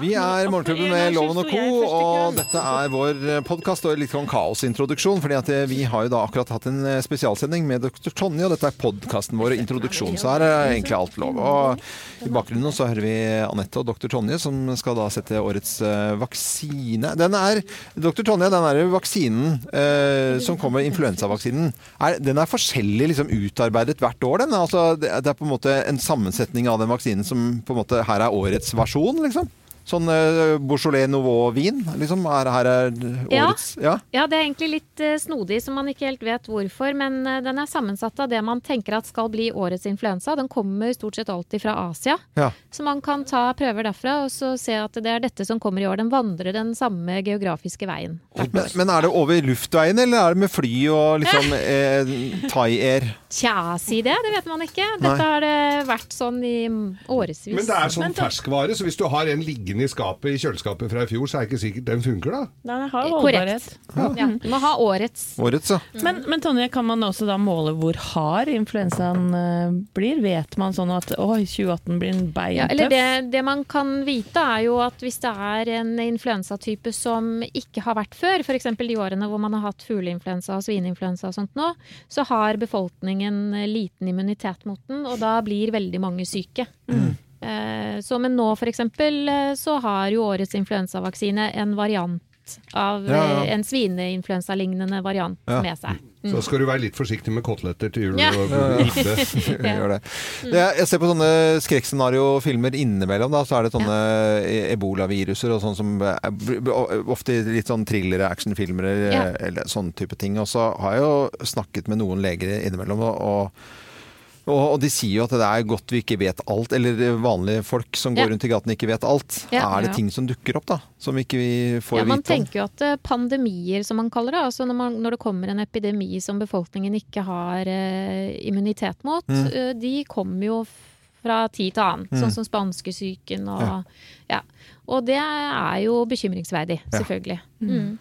Vi er Morgenklubben med Loven og Co., og dette er vår podkast og litt sånn kaosintroduksjon. fordi at eh, vi har jo da akkurat hatt en eh, spesialsending med dr. Tonje, og dette er podkasten vår, introduksjon. Så her er egentlig alt lov. Og i bakgrunnen så hører vi Anette og dr. Tonje, som skal da sette årets eh, vaksine. Den er, dr. Tonje, den er vaksinen eh, som kommer, influensavaksinen, er, den er forskjellig liksom utarbeidet hvert år, den? Altså, det er på en måte en sammensetning av den vaksinen som på en måte her er årets versjon, liksom? Sånn uh, Beaujolais Nouveau-vin, liksom? Er, her er årets ja. ja. det er egentlig litt uh, snodig, som man ikke helt vet hvorfor. Men uh, den er sammensatt av det man tenker at skal bli årets influensa. Den kommer stort sett alltid fra Asia. Ja. Så man kan ta prøver derfra og så se at det er dette som kommer i år. Den vandrer den samme geografiske veien. Men, men, er det over luftveien, eller er det med fly og liksom eh, Thai Air? Tja, si det. Det vet man ikke. Dette Nei. har det vært sånn i årevis. Men det er sånn ferskvare, så hvis du har en liggende liggende i skapet i kjøleskapet fra i fjor, så er det ikke sikkert den funker, da. Den har holdbarhet. Ja. Ja, du må ha årets. Årets, ja. Men, men, Tonje, kan man også da måle hvor hard influensaen uh, blir? Vet man sånn at oi, 2018 blir en beintøff? Ja, eller det, det, man kan vite er jo at hvis det er en influensatype som ikke har vært før, f.eks. de årene hvor man har hatt fugleinfluensa og svineinfluensa og sånt nå, så har befolkningen liten immunitet mot den, og da blir veldig mange syke. Mm. Eh, så men nå f.eks. Eh, så har jo årets influensavaksine en variant av ja, ja. Eh, en svineinfluensalignende variant ja. med seg. Mm. Så skal du være litt forsiktig med koteletter til jul. Ja. Gjør det. Jeg ser på sånne skrekkscenariofilmer innimellom. Da, så er det sånne ja. ebolaviruser og sånn som Ofte litt sånn thrillere, actionfilmer eller sånne type ting. Og så har jeg jo snakket med noen leger innimellom. og, og og, de sier jo at det er godt vi ikke vet alt, eller vanlige folk som går ja. rundt i gaten ikke vet alt. Ja, er det ja. ting som dukker opp, da? Som ikke vi får vite om? Man tenker jo at eh, pandemier, som man kaller det, altså når, man, når, det kommer en epidemi som befolkningen ikke har uh, immunitet mot, mm. uh, de kommer jo fra tid til annen. Mm. Sånn som spanskesyken og ja. Og det er jo bekymringsverdig, selvfølgelig. Mm.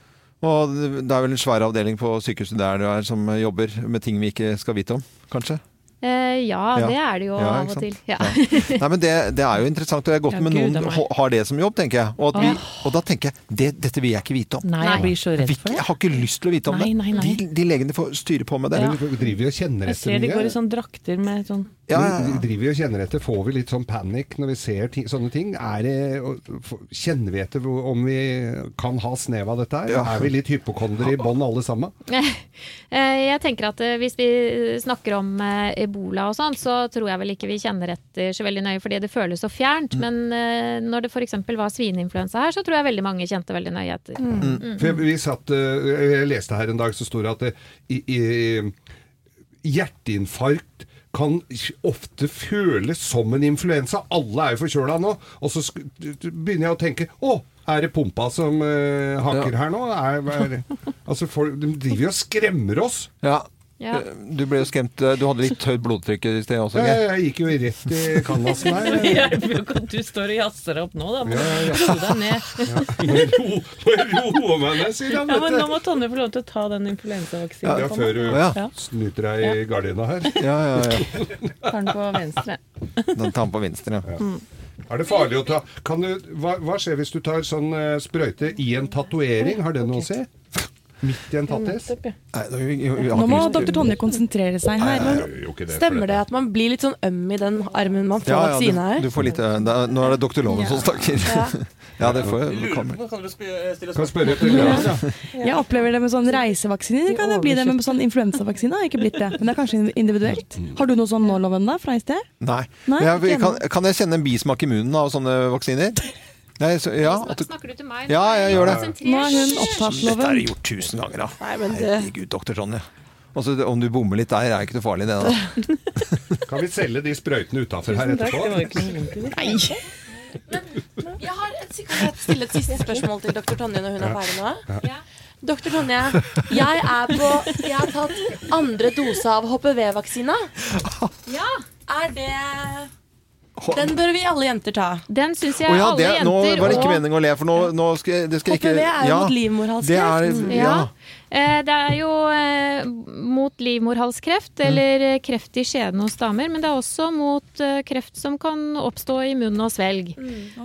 Og det er vel en svær avdeling på sykehuset der du er som jobber med ting vi ikke skal vite om, kanskje? Eh, ja, ja, det er det jo ja, av og til. Ja. Nei, men det, det, er jo interessant, og det er godt med noen har det som jobb, tenker jeg. Og, vi, og da tenker jeg det, dette vil jeg ikke vite om. Nei, jeg blir så redd for det. Jeg har ikke lyst til å vite om nei, nei, nei. De, de, legene får styre på med det. Vi driver og kjenner etter mye. Jeg ser de går i sånn drakter med sånn ja, ja, ja. Driver jo og kjenner etter? Får vi litt sånn panikk når vi ser ti, sånne ting? Det, kjenner vi etter om vi kan ha snev av dette her? Er vi litt hypokondere i bånn alle sammen? Eh, jeg tenker at eh, hvis vi snakker om eh, ebola og sånn, så tror jeg vel ikke vi kjenner etter så veldig nøye fordi det føles så fjernt. Mm. Men når det f.eks. var svineinfluensa her, så tror jeg veldig mange kjente veldig nøye etter. Mm. Mm. mm. For vi satt, jeg leste her en dag så sto det at det, i, i hjerteinfarkt kan ofte føles som en influensa. Alle er jo forkjøla nå. Og så begynner jeg å tenke å, er det pumpa som uh, hakker ja. her nå? Er, er, altså, folk, de driver jo og skremmer oss. Ja. Ja. Eh, du ble jo skremt eh, Du hadde litt høyt blodtrykk i sted også? Ja, jeg gikk jo rett i canvasen der. du står og jazzer opp nå, da. Må ja, ro deg ned. Må roe meg ned, sier han. Ja, men nå må Tonje få lov til å ta den influensavaksinen. Ja, før du ja. snuter deg i gardina her. Ja, ja, ja. Tar den på venstre. Den tar den på venstre, ja. Er det farlig å ta du, hva, hva, skjer hvis du tar sånn uh, sprøyte i en tatovering? Har det noe å si? Midt i en tattis? Nå må dr. Tonje konsentrere seg her. Stemmer det at man blir litt sånn øm i den armen man får vaksine her? Du, får litt, eh, da, nå er det doktor Loven som snakker. Ja, det får jeg. Kan du spørre etter ja. Jeg opplever det med sånn reisevaksine. Kan jeg bli det med sånn influensavaksine? Har ikke blitt det. Men det er kanskje individuelt. Har du noe sånn nå, Loven, da, fra i sted? Nei. Nei jeg, kan, kan jeg kjenne en bismak i munnen av sånne vaksiner? Nei, så, ja, Snakker du til meg? Ja, jeg gjør det. Nå er hun opptatt, Loven. Dette er det gjort tusen ganger, da. Herregud, doktor Tonje. Altså, om du bommer litt der, er ikke noe farlig, det. da. kan vi selge de sprøytene utafor her etterpå? Nei. Men, jeg har jeg stille et siste spørsmål til doktor Tonje når hun er ferdig nå? Ja. Doktor Tonje, jeg, er på, jeg har tatt andre dose av HPV-vaksina. Ja. Er det den bør vi alle jenter ta. Den syns jeg oh, ja, alle det, jenter Nå var det ikke meningen å le, for nå, nå skal, det skal HPV ikke er jo ja, mot livmorhalskreft. Ja. Eh, Det er jo eh, mot livmorhalskreft eller eh, kreft i skjeden hos damer, men det er også mot eh, kreft som kan oppstå i munn og svelg.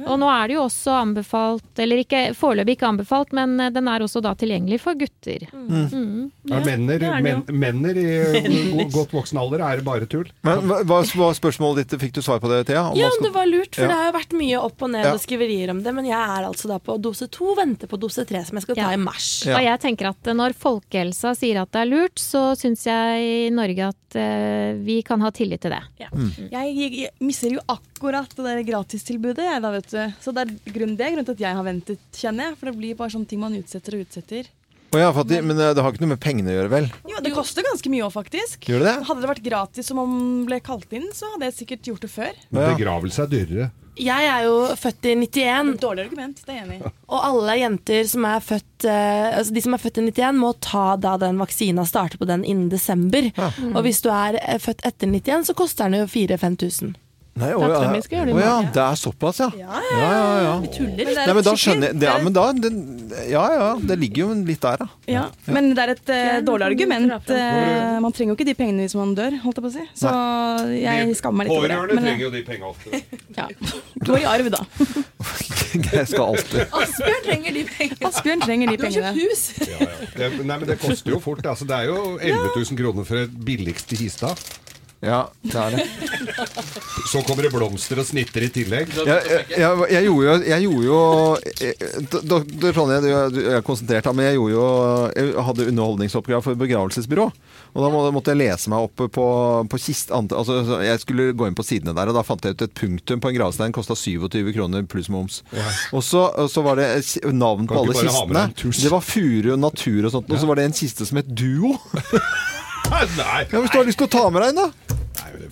Og nå er det jo også anbefalt, eller ikke, foreløpig ikke anbefalt, men eh, den er også da tilgjengelig for gutter. Mm. Ja, menner, er men, menner i godt voksen alder er det bare tull. Men hva var spørsmålet ditt? Fikk du svar på det, Thea? Om Ja, skal- det var lurt, for Ja. det har jo vært mye opp og ned og skriverier om det. Men jeg er altså da på dose to, venter på dose tre, som jeg skal ta i mars. Ja. Og jeg tenker at eh, når folkehelsa sier at det er lurt, så syns jeg i Norge at eh, vi kan ha tillit til det. Jeg, jeg, jeg misser jo akkurat det der gratistilbudet, jeg da, vet du. Så det er grunnen, det er grunnen til at jeg har ventet, kjenner jeg. For det blir bare sånne ting man utsetter og utsetter. Oh, ja, fattig, men eh, det har ikke noe med pengene å gjøre, vel? Jo, det koster ganske mye òg, faktisk. Gjør det det? Hadde det vært gratis som man ble kalt inn, så hadde jeg sikkert gjort det før. Men Begravelse er dyrere. Jeg er jo født i 91, Dårlig argument, det er jeg enig i. og alle jenter som er født eh, Altså de som er født i 91, må ta da den vaksina, starte på den innen desember. Og hvis du er eh, født etter 91, så koster den jo 4000-5000. Nei, å, ja. gjøre det i Å ja, det er såpass, ja. Ja, Ja, ja, ja. Vi tuller. Men er Nei, men da skjønner jeg det, ja, men da, det, Ja ja, det ligger jo litt der, da. Ja, men det er et eh, dårlig argument. Eh, man trenger jo ikke de pengene hvis man dør, holdt jeg på å si. Så jeg skammer meg litt over det. Pårørende trenger jo de pengene ofte. ja. Går i arv, da. Jeg skal alltid Asbjørn trenger de pengene. Asbjørn trenger de pengene. hus. Ja, ja. Det, nei, men det koster jo fort. Altså, det er jo 11 000 kroner for et billigste kista. Ja, det er det. Så kommer det blomster og snitter i tillegg. Jeg, jeg, jeg, jeg gjorde jo, jeg gjorde jo eh, Tonje, du, du er konsentrert, men jeg, gjorde jo, jeg hadde underholdningsoppgave for begravelsesbyrå. Og da måtte jeg lese meg opp på, på kist, altså, Jeg skulle gå inn på sidene der, og da fant jeg ut et punktum på en gravstein kosta 27 kroner pluss moms. Og, så, og så var det et navn på alle kistene. Det var furu og natur og sånt. Og så var det en kiste som het Duo. Nei, Ja, hvis du har lyst til å ta med deg en, da.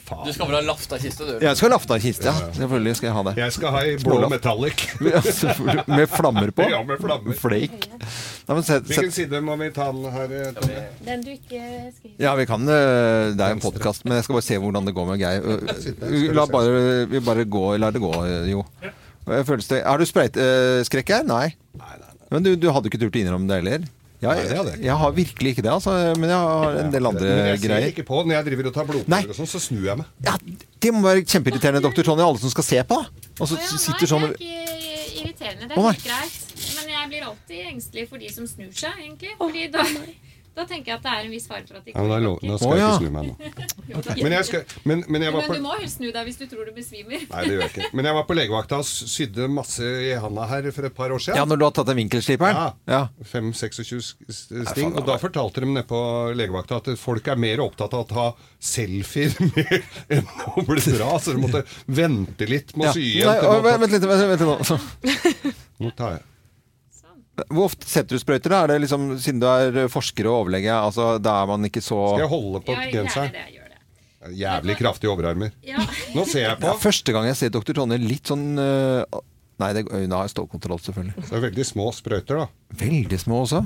Nei faen. Du skal vel ha lafta-kiste, du? Jeg skal ha lafta-kiste, ja. Selvfølgelig skal jeg ha det. Jeg skal ha ei blå metallic. Med flammer på. Ja, med flammer. Flake. Nei, men sett, Hvilken side må vi ta den her? eh, Den du ikke skriver Ja, vi kan eh, Det er en podkast, men jeg skal bare se hvordan det går med Geir. Eh, La bare, vi bare gå, lar det gå, jo. Føles det Har du sprøyteskrekk her? Nei. Men du, du hadde ikke turt å innrømme det heller? Ja, Nei, det hadde jeg jeg, har virkelig ikke det, altså. Men jeg har en del andre Men jeg ser greier. ikke på når jeg driver og tar Nei. blodprøver og sånn, så snur jeg meg. Ja, det må være kjempeirriterende, doktor Tonje, alle som skal se på. Og så sitter sånn det er ikke irriterende, det er ikke helt greit. Men jeg blir alltid engstelig for de som snur seg, egentlig. Fordi da, da tenker jeg at det er en viss fare for at de Ja, men da, kommer lo- nå skal jeg ikke snu meg nå. Men jeg, skal, men, men jeg var Men du må jo snu deg hvis du tror du besvimer. Nei, det gjør jeg ikke. Men jeg var på legevakta og sydde masse i handa her for et par år siden. Ja, når du har tatt den vinkelsliperen? Ja. Ja. 5-26 sting. Og da fortalte de nede på legevakta at folk er mer opptatt av å ta selfier med enn å bli bra. Så de måtte vente litt med Ja. å sy igjen. vent, litt, vent litt nå. Nå tar jeg. Hvor ofte setter du sprøyter? da? Er det liksom, siden du er forsker og overlege, altså, da er man ikke så Skal jeg holde på genseren? det, gjør det. Jævlig kraftige overarmer. Ja. Nå ser jeg på. ja, Første gang jeg ser doktor Tonje litt sånn øh, Nei, det, hun har stålkontroll, selvfølgelig. Det er veldig små sprøyter, da. Veldig små også.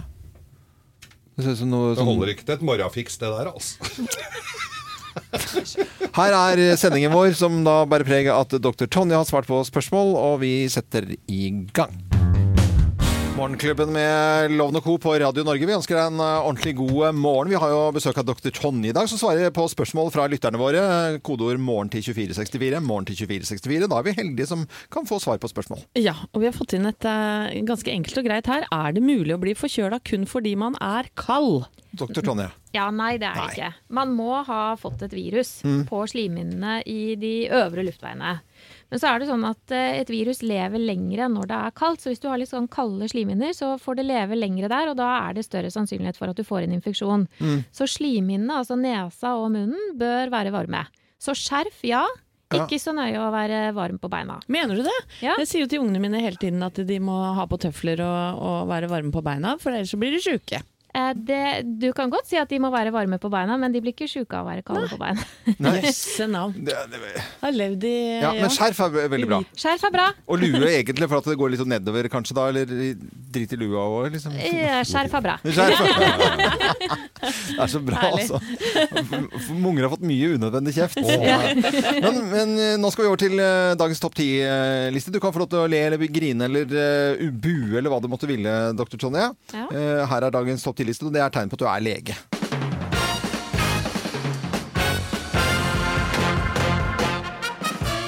Det ser ut som noe Det sånn- holder ikke til et morgenfiks, det der, altså. Her er sendingen vår, som da bærer preg av at dr. Tonje har svart på spørsmål, og vi setter i gang. Morgenklubben med Lovende Co. på Radio Norge. Vi ønsker deg en eh, ordentlig god eh, morgen. Vi har jo besøk av dr. Tonje i dag, som svarer på spørsmål fra lytterne våre. Kodeord 'morgen til 2464'. Morgen til 2464. Da er vi heldige som kan få svar på spørsmål. Ja, og vi har fått inn et uh, ganske enkelt og greit her. Er det mulig å bli forkjøla kun fordi man er kald? Dr. Tonje. Ja, nei, det er det Nei. ikke. Man må ha fått et virus på slimhinnene i de øvre luftveiene. Men så er det sånn at eh, et virus lever lengre når det er kaldt. Så hvis du har litt sånn kalde slimhinner, så får det leve lengre der, og da er det større sannsynlighet for at du får en infeksjon. Så slimhinnene, altså nesa og munnen, bør være varme. Så skjerf, ja. Ja. Ikke så nøye å være varm på beina. Mener du det? Ja. Jeg sier jo til ungene mine hele tiden at de må ha på tøfler og, og være varme på beina, for ellers så blir de sjuke. Eh, Det, du kan godt si at de må være varme på beina, men de blir ikke sjuke av å være kalde på beina. Jøsse navn. Har levd i ja, men skjerf er veldig bra. Skjerf er bra. Og lue egentlig, for at det går litt sånn nedover kanskje da, eller drit i lua òg, liksom. Skjerf er bra. Skjerf. Det er så bra, Herlig. altså. Munger har fått mye unødvendig kjeft. Men, men eh, nå skal vi over til eh, dagens topp ti-liste. Du kan få lov til å le eller grine eller eh, bue eller hva du måtte ville, dr. Tonje. Ja. Eh, Her er dagens topp ti-liste tidligste, og det er tegn på at du er lege.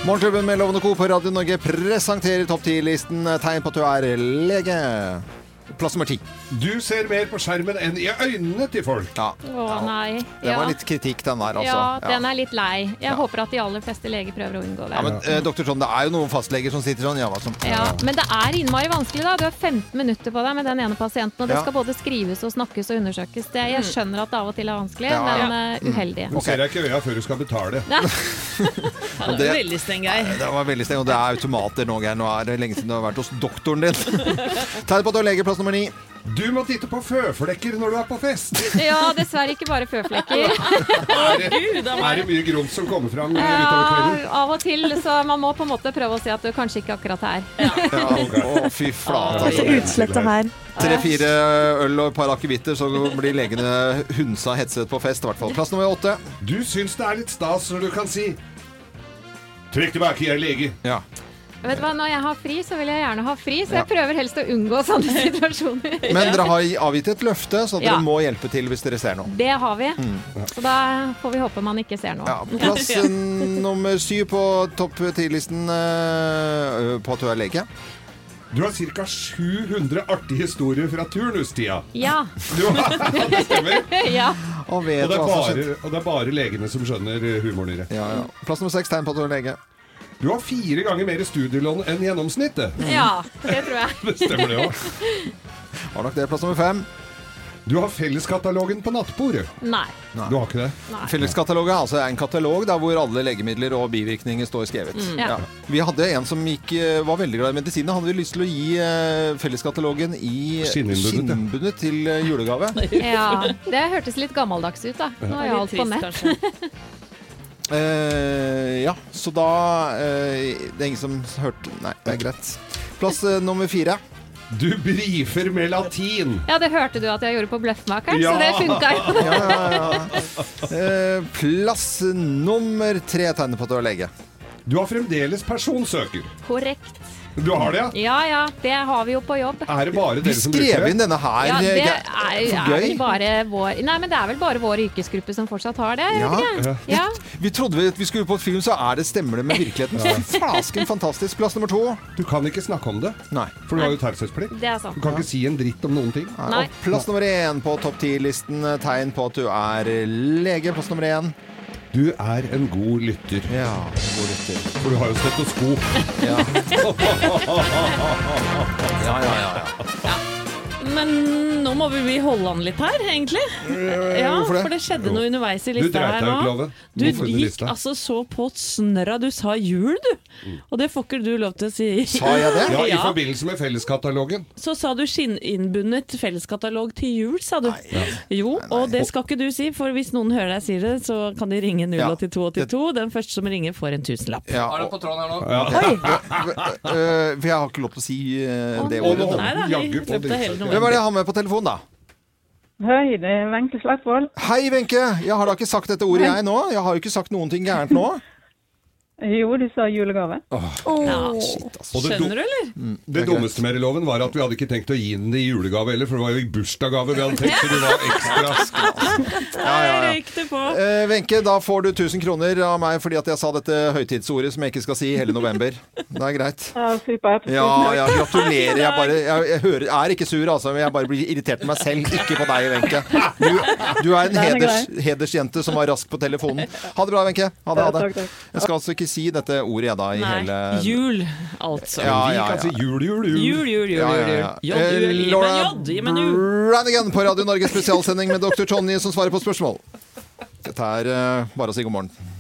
Morgenklubben med Lovende Co. på Radio Norge presenterer topp 10-listen tegn på at du er lege. Plass nummer ti. Du ser mer på skjermen enn i øynene til folk. Ja. Å nei. Det var litt kritikk, den der, altså. Ja, den er litt lei. Jeg Ja. håper at de aller fleste leger prøver å unngå det. Ja, men eh, doktor Trond, det er jo noen fastleger som sitter sånn, ja, hva som Ja, men det er innmari vanskelig, da. Du har 15 minutter på deg med den ene pasienten, og det Ja. skal både skrives og snakkes og undersøkes. Det, jeg skjønner at det av og til er vanskelig, Ja, ja. men eh, uheldig. Du ser deg ikke i øya før du skal betale. Er det- var veldig streng Geir. Det var veldig streng, og det er automater nå, Geir. Nå er det lenge siden du har vært hos doktoren din. Tegn på at du har lege, plass nummer ni. Du må titte på føflekker når du er på fest. Ja, dessverre ikke bare føflekker. Er det, er det mye grums som kommer fram utover Ja, kvelden? av og til, så man må på en måte prøve å si at du kanskje ikke akkurat er. Ja, å, fy flate. Så Altså. utslettet her. Tre-fire øl og et par akevitter, så blir legene hunsa hetset på fest. i hvert fall. Plass nummer åtte. Du syns det er litt stas når du kan si Trekk tilbake, jeg er lege. Ja. Vet du hva, Når jeg har fri, så vil jeg gjerne ha fri, så Ja. jeg prøver helst å unngå sånne situasjoner. Men dere har avgitt et løfte, så dere Ja. må hjelpe til hvis dere ser noe. Det har vi. Så da får vi håpe man ikke ser noe. Ja, plass nummer syv på topp ti-listen uh, på at du er lege. Du har ca. 700 artige historier fra turnustida. Ja. Du har, det stemmer. ja. Og vet Og det, er bare, og det er bare legene som skjønner eh, humoren i det. Ja, ja. Plass nummer seks, tegn på at du er lege. Du har fire ganger mer studielån enn gjennomsnittet. ja, det tror jeg. Det stemmer det òg. Har nok det. Plass nummer fem. Du har felleskatalogen på nattbordet. Nei. Du har ikke det? Nei. Felleskatalogen er altså en katalog da, hvor alle legemidler og bivirkninger står skrevet. Ja. Vi hadde en som gikk, eh, var veldig glad i medisiner. Hadde lyst til å gi uh, felleskatalogen i ja. skinnbundet til uh, julegave. Ja, Det hørtes litt gammeldags ut, da. Nå er jo alt på nett. Eh, ja, så da uh, Det er ingen som hørte Nei, det er greit. Plass uh, nummer fire. Du brifer med latin. Ja, det hørte du at jeg gjorde på Bløffmakeren, Ja. så det funka jo. Ja, ja, ja. Eh, plass nummer tre tegner på at du er lege. Du har fremdeles personsøker. Korrekt. Du har det, ja? Ja ja, det har vi jo på jobb. Er det bare dere som skrev bruker inn det? denne her. Ja, det er, for er gøy. vel bare vår Nei, men det er vel bare vår yrkesgruppe som fortsatt har det? Ja. Ja. Ja. Vi trodde vi- at vi skulle på et film, så er det stemmer det med virkeligheten. Flasken fantastisk. Plass nummer to. Du kan ikke snakke om det, Nei. for du har jo taushetsplikt. Er Du kan ikke si en dritt om noen ting. Nei. Nei. Plass nummer én på topp ti-listen. Tegn på at du er lege. Plass nummer én. Du er en god lytter. Ja, en god lytter. For du har jo stetoskop. Ja. ja, ja, ja, ja. Men nå må vi holde an litt her, egentlig. Ja, hvorfor det? for det skjedde noe underveis i lista her nå. Du gikk altså så på snørra. Du sa jul, du. Og det får ikke du lov til å si. Sa jeg det? Ja, I forbindelse med felleskatalogen. Så sa du skinninnbundet felleskatalog til jul, sa du. Jo, og det skal ikke du si, for hvis noen hører deg si det, så kan de ringe 08282. Den første som ringer, får en tusenlapp. ja. Er det på tråden her nå? Oi! For jeg har ikke lov til å si eh, det ordet. Nei da, vi løpte hele drittsekken. Hvem er det jeg har med på telefon, da? Hei, det er Wenche Slagsvold. Hei, Wenche. Jeg har da ikke sagt dette ordet, jeg nå. Jeg har jo ikke sagt noen ting gærent nå. Jo, du sa julegave. Ja, Shit, altså. Skjønner du, eller? det dummeste med loven var at vi hadde ikke tenkt å gi den det i julegave heller, for det var jo i bursdagsgave vi hadde tenkt, så det var ekstra. Ja, ja, ja. Røyk det på. Eh, Wenche, da får du 1000 kroner av meg fordi at jeg sa dette høytidsordet som jeg ikke skal si i hele november. Det er greit. Ja. Ja, ja, gratulerer. Jeg, bare, jeg, jeg hører, er ikke sur, altså. Men jeg bare blir irritert på meg selv, ikke på deg, Wenche. Du, du er en er heders, hedersjente som var rask på telefonen. Ha det bra, Wenche. Ha det, ha det. Jeg skal altså ikke si dette ordet, jeg, da, i Nei, hele jul, altså. Ja, Vi ja, kan ja. si jul, jul, jul. Jul, jul, jul, Ja, jul. ja, jul. ja. Laura. Brannigan på Radio Norges spesialsending med dr. Tonje som svarer på spørsmål. Dette er uh, bare å si god morgen.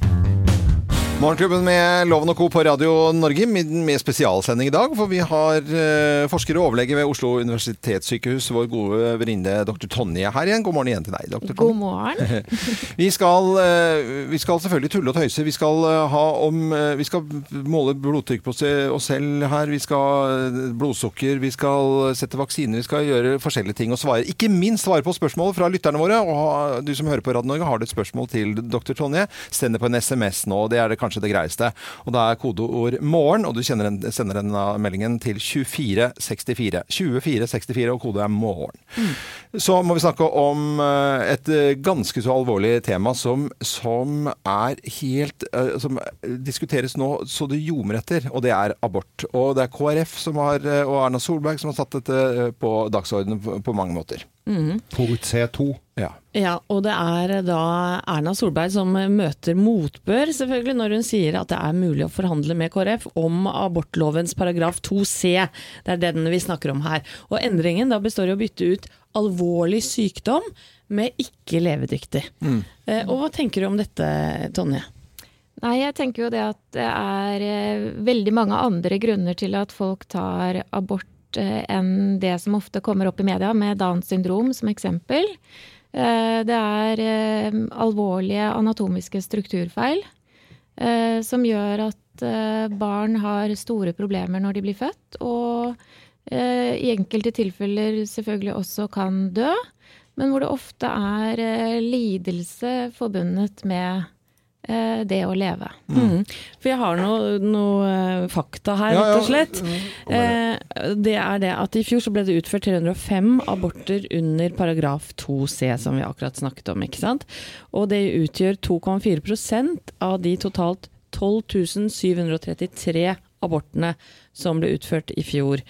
Morgenklubben med Loven og Co. på Radio Norge med, spesialsending i dag. For vi har eh, forsker og overlege ved Oslo universitetssykehus, vår gode venninne dr. Tonje her igjen. God morgen igjen til deg, dr. Tonje. God morgen. Vi skal, eh, vi skal selvfølgelig tulle og tøyse. Vi skal, eh, ha om, vi skal måle blodtrykk på oss selv her. Vi skal blodsukker. Vi skal sette vaksiner. Vi skal gjøre forskjellige ting og svare. Ikke minst svare på spørsmål fra lytterne våre. Og du som hører på Radio Norge, har du et spørsmål til dr. Tonje, send det på en SMS nå. Det er det kanskje kanskje det greieste. Og det er kodeord 'morgen', og du en, sender den meldingen til 2464. 2464, og kode er 'morgen'. Så må vi snakke om uh, et uh, ganske så alvorlig tema som, som er helt uh, Som diskuteres nå så det ljomer etter, og det er abort. Og det er KrF som har, og Erna Solberg som har satt dette på dagsordenen på, på mange måter. Punkt C2. Ja. Ja, og det er da Erna Solberg som møter motbør, selvfølgelig, når hun sier at det er mulig å forhandle med KrF om abortlovens paragraf 2c. Det er den vi snakker om her. Og endringen da består i å bytte ut alvorlig sykdom med ikke levedyktig. Eh, Og hva tenker du om dette, Tonje? Nei, jeg tenker jo det at det er eh, veldig mange andre grunner til at folk tar abort enn det som ofte kommer opp i media, med Downs syndrom som eksempel. Eh, det er eh, alvorlige anatomiske strukturfeil eh, som gjør at eh, barn har store problemer når de blir født, og eh, i enkelte tilfeller selvfølgelig også kan dø, men hvor det ofte er eh, lidelse forbundet med eh, det å leve. Mm. For jeg har noe, noe eh, fakta her, Ja, ja, rett og slett. ja, Eh, det er det at i fjor så ble det utført 305 aborter under paragraf 2c, som vi akkurat snakket om, ikke sant? Og det utgjør 2,4% av de totalt 12 733 abortene som ble utført i fjor.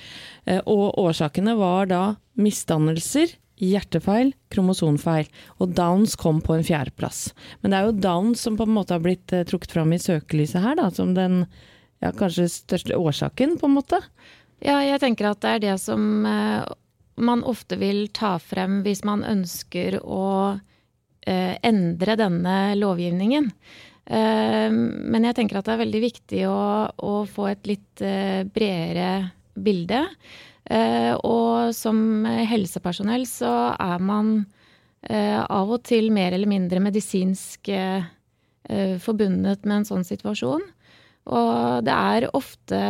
Eh, og årsakene var da misdannelser, hjertefeil, kromosonfeil. Og Downs kom på en fjerdeplass. Men det er jo Downs som på en måte har blitt eh, trukket fram i søkelyset her, da, som den ja, kanskje største årsaken, på en måte. Ja, jeg tenker at det er det som eh, man ofte vil ta frem hvis man ønsker å eh, endre denne lovgivningen. Men jeg tenker at det er veldig viktig å, å få et litt bredere bilde. Eh, og som helsepersonell så er man eh, av og til mer eller mindre medisinsk eh, forbundet med en sånn situasjon. Og det er ofte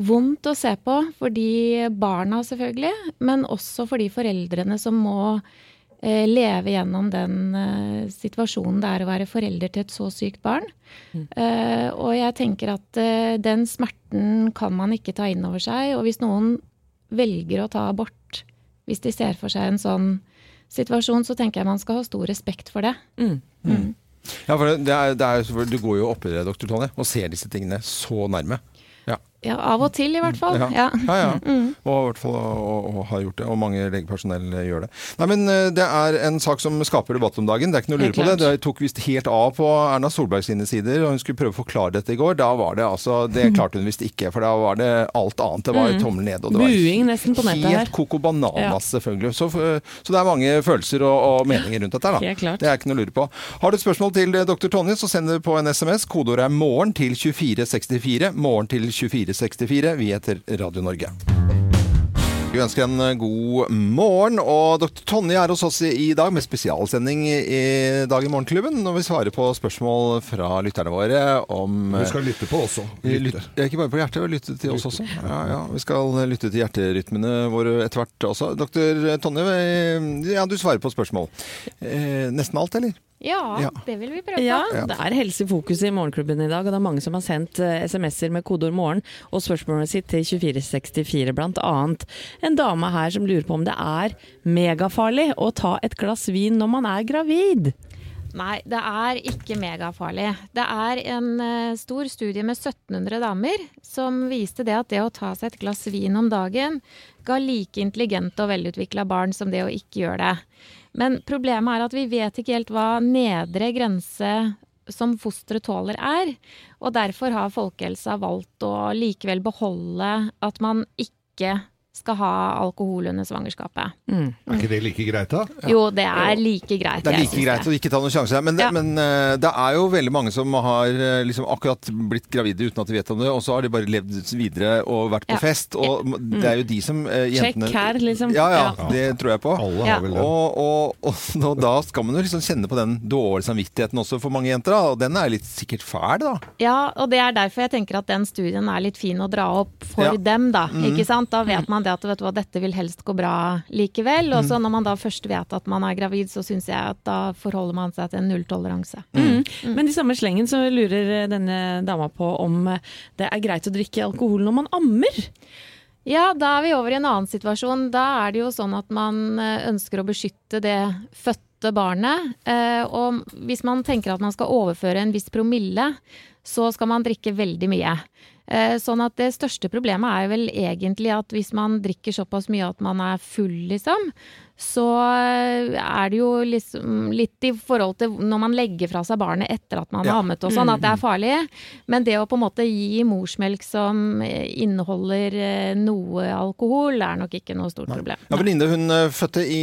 vondt å se på for de barna, selvfølgelig, men også for de foreldrene som må leve gjennom den eh, situasjonen det er å være forelder til et så sykt barn. Eh, og jeg tenker at eh, den smerten kan man ikke ta inn over seg. Og hvis noen velger å ta abort hvis de ser for seg en sånn situasjon, så tenker jeg man skal ha stor respekt for det. Mm. Ja, for det, er, det er, Du går jo oppi det, doktor Tonje, og ser disse tingene så nærme. Ja. Av og til, i hvert fall. Ja, Ja. ja. ja. Og i hvert fall og, og har gjort det. Og mange legepersonell eh, gjør det. Nei, men eh, Det er en sak som skaper debatt om dagen. Det er ikke noe å lure på det. Det tok visst helt av på Erna Solberg sine sider, og hun skulle prøve å forklare dette i går. Da var det altså Det klarte hun visst ikke, for da var det alt annet. Det var tommel ned. Og det var Mm. Buing nesten på nettet her. Helt koko bananas, selvfølgelig. Så, så det er mange følelser og, og meninger rundt dette. da. Det er ikke noe å lure på. Har du et spørsmål til eh, dr. Tonje, så send det på en SMS. Kodeordet er 'morgen' til 2464. Morgen til 2464. Vi heter Radio Norge. Vi ønsker en eh, god morgen, og dr. Tonje er hos oss i dag med spesialsending i Dag i Morgenklubben, når vi svarer på spørsmål fra lytterne våre om Du skal lytte på oss Lytte. vi ikke bare på hjertet, vi lytte til oss også. Ja, ja, vi skal lytte til hjerterytmene våre etter hvert også. Doktor Tonje, eh, ja, du svarer på spørsmål. Eh, nesten alt, eller? Ja, Ja. det vil vi prøve på. Ja, det er helse i fokus i Morgenklubben i dag, og det er mange som har sendt eh, SMS-er med kodeord 'morgen' og spørsmålet sitt til 2464, blant annet en dame her som lurer på om det er megafarlig å ta et glass vin når man er gravid. Nei, det er ikke megafarlig. Det er en eh, stor studie med 1700 damer som viste det at det å ta seg et glass vin om dagen ga like intelligente og velutvikla barn som det å ikke gjøre det. Men problemet er at vi vet ikke helt hva nedre grense som fosteret tåler er. Og derfor har folkehelsa valgt å likevel beholde at man ikke skal ha alkohol under svangerskapet. Mm. Er ikke det like greit, da? Jo, det er like greit. Det er like greit å ikke ta noen sjanser. Men, det, Ja. men eh, det er jo veldig mange som har eh, liksom akkurat blitt gravide uten at de vet om det, og så har de bare levd videre og vært på Ja. fest. Og det er jo de som Check jentene her, liksom. Ja, ja, Ja. det tror jeg på. Alle har vel det. Og, og, og, og da skal man jo liksom kjenne på den dårlige samvittigheten også for mange jenter, da. Og den er litt sikkert fæl, da. Ja, og det er derfor jeg tenker at den studien er litt fin å dra opp for Ja. dem, da. Ikke sant? Da vet man man det at vet du hva, dette vil helst gå bra likevel. Og så Mm. når man da først vet at man er gravid, så syns jeg at da forholder man seg til en nulltoleranse. Mm. Men i samme slengen så lurer denne dama på om det er greit å drikke alkohol når man ammer. Ja, da er vi over i en annen situasjon. Da er det jo sånn at man eh, ønsker å beskytte det fødte barnet. eh, Og hvis man tenker at man skal overføre en viss promille, så skal man drikke veldig mye. Eh, Sånn at det største problemet er vel egentlig at hvis man drikker såpass mye at man er full, liksom, så eh, er det jo liksom litt i forhold til når man legger fra seg barnet etter at man Ja. har ammet og sånn, at det er farlig. Men det å på en måte gi morsmelk som eh, inneholder eh, noe alkohol, er nok ikke noe stort problem. Ja, Venninne hun fødte i,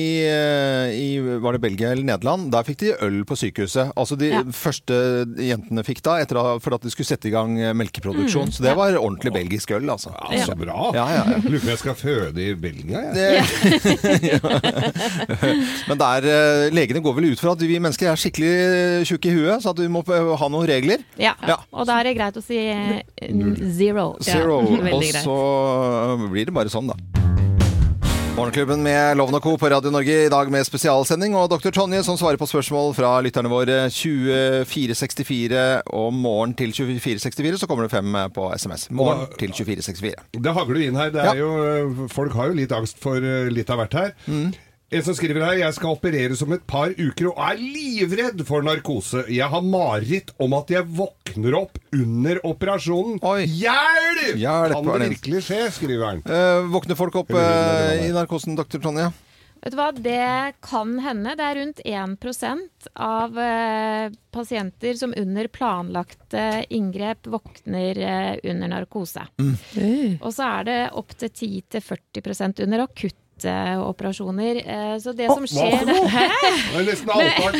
i var det Belgia eller Nederland. Der fikk de øl på sykehuset. Altså De Ja. første jentene fikk da, etter for at de skulle sette i gang melkeproduksjon. melkeproduksjon. Så det var ordentlig belgisk øl, altså. Ja, så bra. Ja, ja, ja. Lurer på om jeg skal føde i Belgia, jeg. Det, Men der, eh, legene går vel ut fra at vi mennesker er skikkelig eh, tjukke i huet, så at vi må eh, ha noen regler. Ja, Ja. og da er det greit å si eh, zero. Zero. Ja, og greit. så blir det bare sånn, da. Morgenklubben med Loven og Co. på Radio Norge i dag med spesialsending. Og dr. Tonje som svarer på spørsmål fra lytterne våre 2464 og morgen til 2464. Så kommer det fem på SMS. Morgen til 2464. Det hagler inn her. Det Ja. er jo, øh, folk har jo litt angst for øh, litt av hvert her. Mm. En som skriver her Jeg skal opereres om et par uker og er livredd for narkose. Jeg har mareritt om at jeg våkner opp under operasjonen. Oi. Hjelp! Hjelp, Kan det virkelig skje? skriver han. Eh, våkner folk opp eh, i narkosen, dr. Tonje? Vet du hva, det kan hende. Det er rundt 1 av eh, pasienter som under planlagte inngrep våkner eh, under narkose. Og så er det opptil 10-40% under akutte operasjoner. Eh, så det som skjer Det er nesten.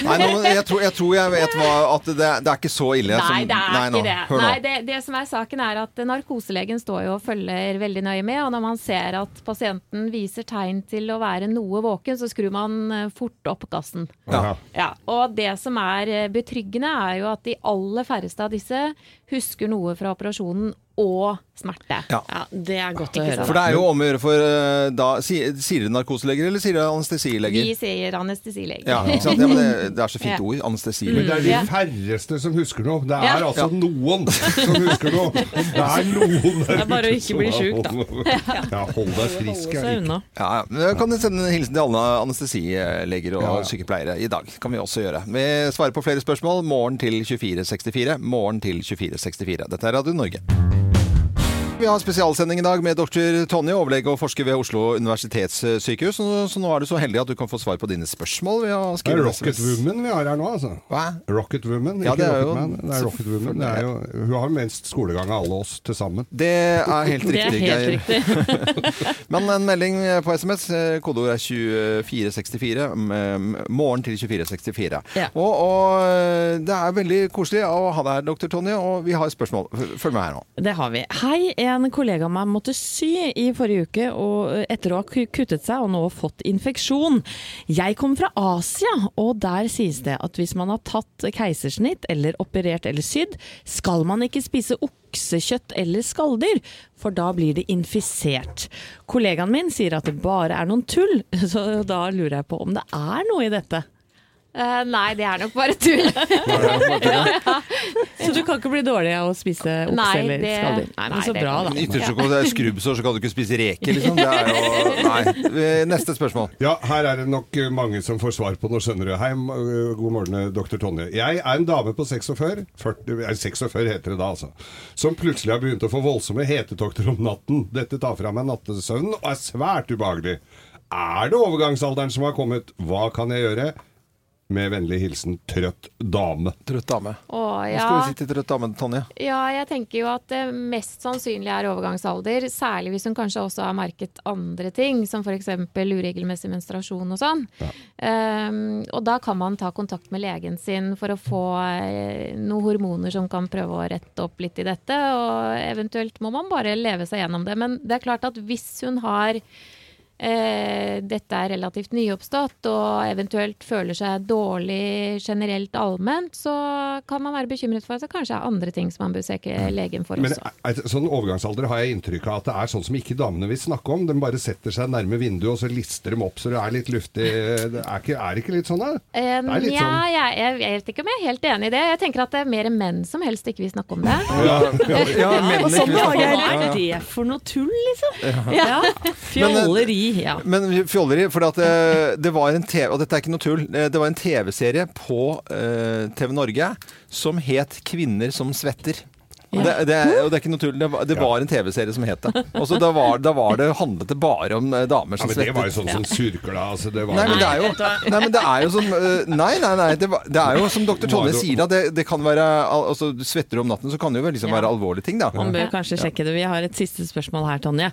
Nei, nå, jeg, tror, jeg tror jeg vet hva, at det, det er ikke så ille. Nei, som, det er nei, nå, ikke det. Hør nå. Nei, det. Det som er saken er at narkoselegen står jo og følger veldig nøye med, og når man ser at pasienten viser tegn til å være noe våken, så skrur man eh, fort opp gassen. Ja. Ja, og det som er eh, betryggende, er jo at de aller færreste av disse husker noe fra operasjonen og smerte. Ja. Ja, Det er godt å høre. For det er jo om å gjøre for eh, da Sier, dere narkoseleger, eller sier dere anestesileger? Vi sier anestesilege. Ja? Ja, det, det er så fint Ja. ord. Men det er de færreste som husker noe. Det er Ja. altså noen som husker noe. Det er noen der Det er bare å ikke bli sjuk, da. Ja, hold deg frisk. Holde jeg. seg. Ja, ja. Jeg kan sende en hilsen til alle anestesileger og Ja, ja. sykepleiere i dag. kan vi også gjøre. Vi svarer på flere spørsmål. Morgen til 2464. Morgen til 2464. Dette er Radio Norge. Vi har spesialsending i dag med dr. Tonje, overlege og forsker ved Oslo universitetssykehus. Så, nå er du så heldig at du kan få svar på dine spørsmål Vi har Det er Rocket Woman vi har her nå, altså. Hva? Rocket Woman, Ja, det er Rocket jo- Man. Det er Rocket Woman. Det er jo, hun har minst skolegang av alle oss til sammen. Det er helt Det er riktig, helt Geir. riktig. Men en melding på SMS, eh, kodeord er 2464, morgen til 2464. Ja. Og, og eh, det er veldig koselig å ha deg her, dr. Tonje, og vi har spørsmål. Følg med her nå. Det har vi. Hei, en kollega av meg måtte sy i forrige uke og etter å ha kuttet seg og nå fått infeksjon. Jeg kommer fra Asia, og der sies det at hvis man har tatt keisersnitt eller operert eller sydd, skal man ikke spise oksekjøtt eller skalldyr, for da blir det infisert. Kollegaen min sier at det bare er noen tull, så da lurer jeg på om det er noe i dette. Eh, nei, det er nok bare tull. Så du kan ikke bli dårlig av å spise okse Nei, eller det- skalldyr? Nei, men nei, så bra, da. I Ytterste det er skrubbsår, så kan du ikke spise reker, liksom. Det er jo Nei. Eh, Neste spørsmål. Ja, her er det nok uh, mange som får svar på noe, skjønner du. Hei, uh, god morgen, doktor dr. Tonje. Jeg er en dame på 46, 40, eh, 46 heter det da, altså, som plutselig har begynt å få voldsomme hetetokter om natten. Dette tar fra meg nattesøvnen og er svært ubehagelig. Er det overgangsalderen som har kommet? Hva kan jeg gjøre? Med vennlig hilsen trøtt dame. Trøtt dame. Å, Hva ja. skal vi si til trøtt dame, Tonje? Ja, jeg tenker jo at det mest sannsynlig er overgangsalder. Særlig hvis hun kanskje også har merket andre ting, som f.eks. uregelmessig menstruasjon og sånn. Um, og da kan man ta kontakt med legen sin for å få eh, noen hormoner som kan prøve å rette opp litt i dette. Og eventuelt må man bare leve seg gjennom det. Men det er klart at hvis hun har eh, dette er relativt nyoppstått og eventuelt føler seg dårlig generelt allment, så kan man være bekymret for at det kanskje er andre ting som man bør søke legen for Men også. sånn overgangsalder har jeg inntrykk av at det er sånn som ikke damene vil snakke om. De bare setter seg nærme vinduet, og så lister dem opp så det er litt luftig. Det er, ikke, er det ikke litt sånn, da? Eh, er litt ja, sånn- jeg, jeg, jeg vet ikke om jeg er helt enig i det. Jeg tenker at det er mer menn som helst ikke vil snakke om det. Ja, mennene sånn om var det. jeg. Hva Ja, ja. er det for noe tull, liksom? Ja. Fjolleri, ja. Men fjolleri, for det, det var en TV, og dette er ikke noe tull, eh, det var en TV-serie på uh, TV Norge som het 'Kvinner som svetter'. Det, det, er- og det er ikke noe tull, det var, det var en TV-serie som het det. Også da, var, da var det, handlet det bare om eh, damer Ja, som men det var jo sånn som surkla. Altså, det var Nei, men det er jo, nei, men det er jo som eh, Nei, nei, nei. Det, var, det er jo som dr. Tonje sier, da. Det, det kan være altså, du Svetter du om natten, så kan det jo liksom Ja. være alvorlige ting, da. Man bør kanskje sjekke det. Vi har et siste spørsmål her, Tonje.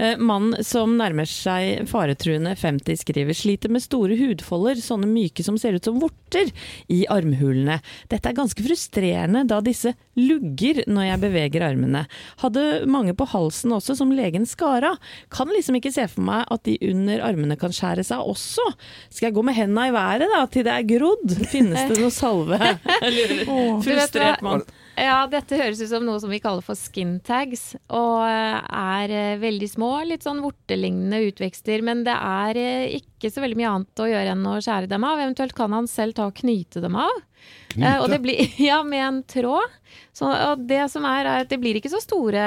Eh, Mannen som nærmer seg faretruende 50 skriver sliter med store hudfolder, sånne myke som ser ut som vorter, i armhulene. Dette er ganske frustrerende da disse lugger når jeg beveger armene. Hadde mange på halsen også som legen skar av. Kan liksom ikke se for meg at de under armene kan skjære seg også. Skal jeg gå med henda i været da, til det er grodd? Finnes det noe salve? Frustrert mann. Ja, dette høres ut som noe som vi kaller for skin tags, og eh, er eh, veldig små, litt sånn vortelignende utvekster, men det er eh, ikke så veldig mye annet å gjøre enn å skjære dem av. Eventuelt kan han selv ta og knyte dem av. Eh, og det blir, ja, med en tråd. Så, og det som er, er at det blir ikke så store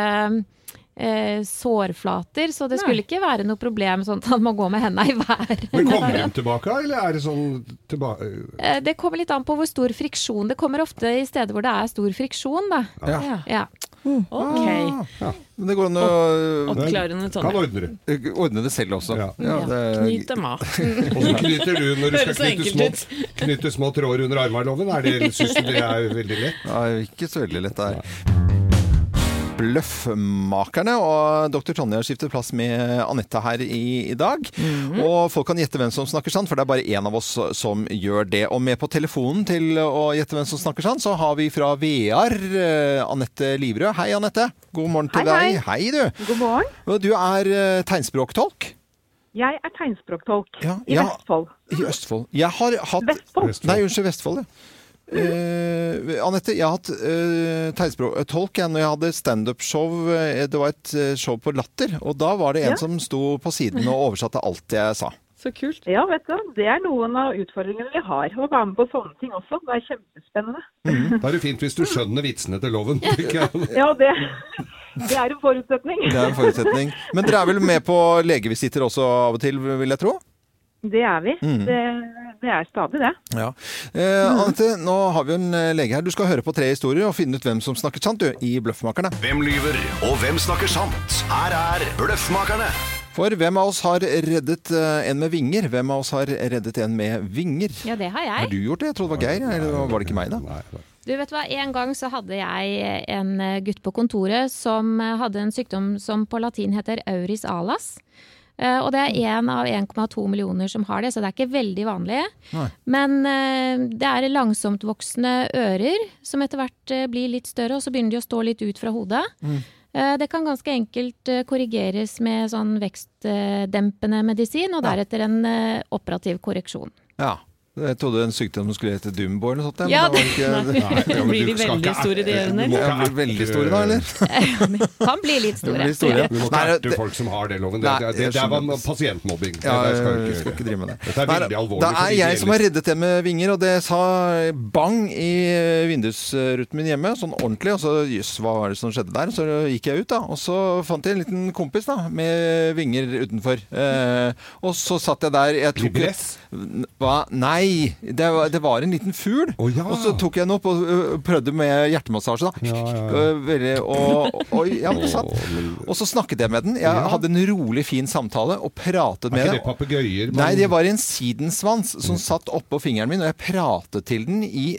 eh, sårflater, så det skulle ikke være noe problem sånn at han må gå med henda i været. Men kommer de tilbake, eller er det sånn tilbake Eh, Det kommer litt an på hvor stor friksjon. Det kommer ofte i steder hvor det er stor friksjon, da. Ja. Ja. Ok. Men det går an å Oppklarende, Kan ordne det. eh, ordne det selv også. Ja. det, Knyt dem av. Og så knyter du når du skal knytte små, knytte små tråder under armene, Er det, syns du det er veldig lett? Ja, ikke så veldig lett der. Bløffmakerne, og dr. Tonje har skiftet plass med Anette her i, i dag. Og folk kan gjette hvem som snakker sant, for det er bare én av oss som gjør det. Og med på telefonen til å gjette hvem som snakker sant, så har vi fra VR eh, Anette Livrød. Hei, Anette. God morgen til Hei, deg. Hei, du. God morgen. Du er eh, tegnspråktolk Jeg er tegnspråktolk Ja, i ja. Vestfold. i Østfold. Jeg har hatt Vestfold? Nei, unnskyld, Vestfold, ja. Eh, Anette, jeg har hatt uh, tegnspråktolk jeg, når jeg hadde standup-show. eh, det var et eh, show på Latter, og da var det en Ja. som sto på siden og oversatte alt jeg sa. Så kult. Ja, vet du, det er noen av utfordringene vi har. Å være med på sånne ting også. Det er kjempespennende. Da er det fint hvis du skjønner vitsene til loven. Ja, det, det er en forutsetning. Det er en forutsetning. Men dere er vel med på legevisitter også av og til, vil jeg tro? Det er vi. Mm. Det, det er stadig det. Ja. Eh, Anette, nå har vi en eh, lege her. Du skal høre på tre historier og finne ut hvem som snakker sant, du, i Bløffmakerne. Hvem lyver, og hvem snakker sant? Her er Bløffmakerne. For hvem av oss har reddet eh, en med vinger? Hvem av oss har reddet en med vinger? ja, det har jeg. Har du gjort det? Jeg trodde det var Geir, eller var det ikke meg, da? Du vet hva, En gang så hadde jeg en eh, gutt på kontoret som hadde en sykdom som på latin heter auris alas. Eh, og det er én av 1,2 millioner som har det, så det er ikke veldig vanlig. Nei. Men eh, det er langsomtvoksende ører som etter hvert eh, blir litt større, og så begynner de å stå litt ut fra hodet. Mm. Det kan ganske enkelt korrigeres med sånn vekstdempende medisin, og deretter en operativ korreksjon. Ja. Jeg trodde en sykdom som skulle hete Dumbo eller noe sånt. Ja, men det var ikke, Nei, ja, Blir de veldig store, de ørene, du må ikke blir veldig store da, eller? Kan bli litt store. Bli store. Du må ikke erte folk som har det, loven. Det, Nei, det, det, var pasientmobbing. Det, Ja, det skal jeg skal ikke ikke drive med det. Dette er veldig alvorlig. Det er jeg som har reddet det med vinger, og det sa bang i vindusruten min hjemme, sånn ordentlig. Og så jøss, hva var det som skjedde der? Så gikk jeg ut, da. Og så fant jeg en liten kompis da, med vinger utenfor. Eh, og så satt jeg der jeg tok, Libress? Hva? Nei, det var, det var en liten fugl. Oh, ja. Og så tok jeg den opp og prøvde med hjertemassasje. da. Ja, ja, ja. Og, og, og, ja, det satt. Og så snakket jeg med den. Jeg hadde en rolig, fin samtale og pratet Er med ikke den. det papegøyer? Nei, det var en sidensvans som satt oppå fingeren min, og jeg pratet til den i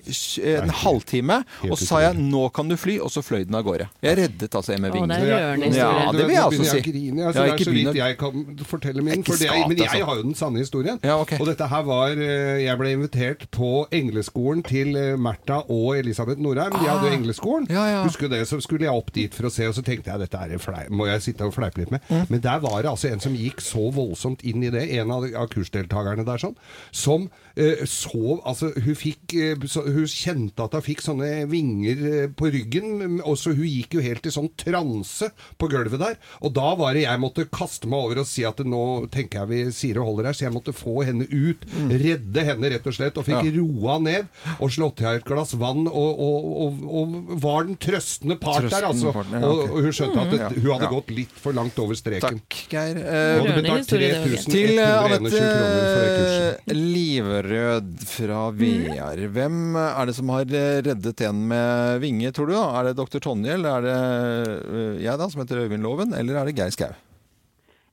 en halvtime. Og så sa jeg 'nå kan du fly', og så fløy den av gårde. Jeg reddet altså Emmy er rørende Ja, det vil jeg altså også si. Jeg. Altså, det er så vidt jeg kan fortelle min. Ikke For det, men jeg altså. har jo den sanne historien. Og dette her var Jeg jeg ble invitert på engleskolen til eh, Märtha og Elisabeth Norheim. De hadde jo engleskolen. Ah. Ja, ja. Husker du det? Så skulle jeg opp dit for å se, og så tenkte jeg dette er en flei, må jeg sitte og fleipe litt med. Mm. Men der var det altså en som gikk så voldsomt inn i det, en av, av kursdeltakerne der sånn, som eh, så Altså, hun fikk eh, så, Hun kjente at hun fikk sånne vinger eh, på ryggen, og så hun gikk jo helt i sånn transe på gulvet der. Og da var det jeg måtte kaste meg over og si at nå tenker jeg vi sier og holder her, så jeg måtte få henne ut, redde henne rett og slett, og fikk Mm. Ja. roa ned og slått i henne et glass vann, og, og, og, og var den trøstende part der, altså. part, ja, okay. og, og hun skjønte at det, Ja. hun hadde Ja. gått litt for langt over streken. Takk, Geir. Eh, hadde betalt historie, det var gøy. 3121 til eh, kroner for det kurset. Anette Livrød fra VR. Hvem er det som har eh, reddet en med vinge, tror du? da? Er det dr. Tonje, eller er det eh, jeg da, som heter Øyvind Loven, eller er det Geir Skau?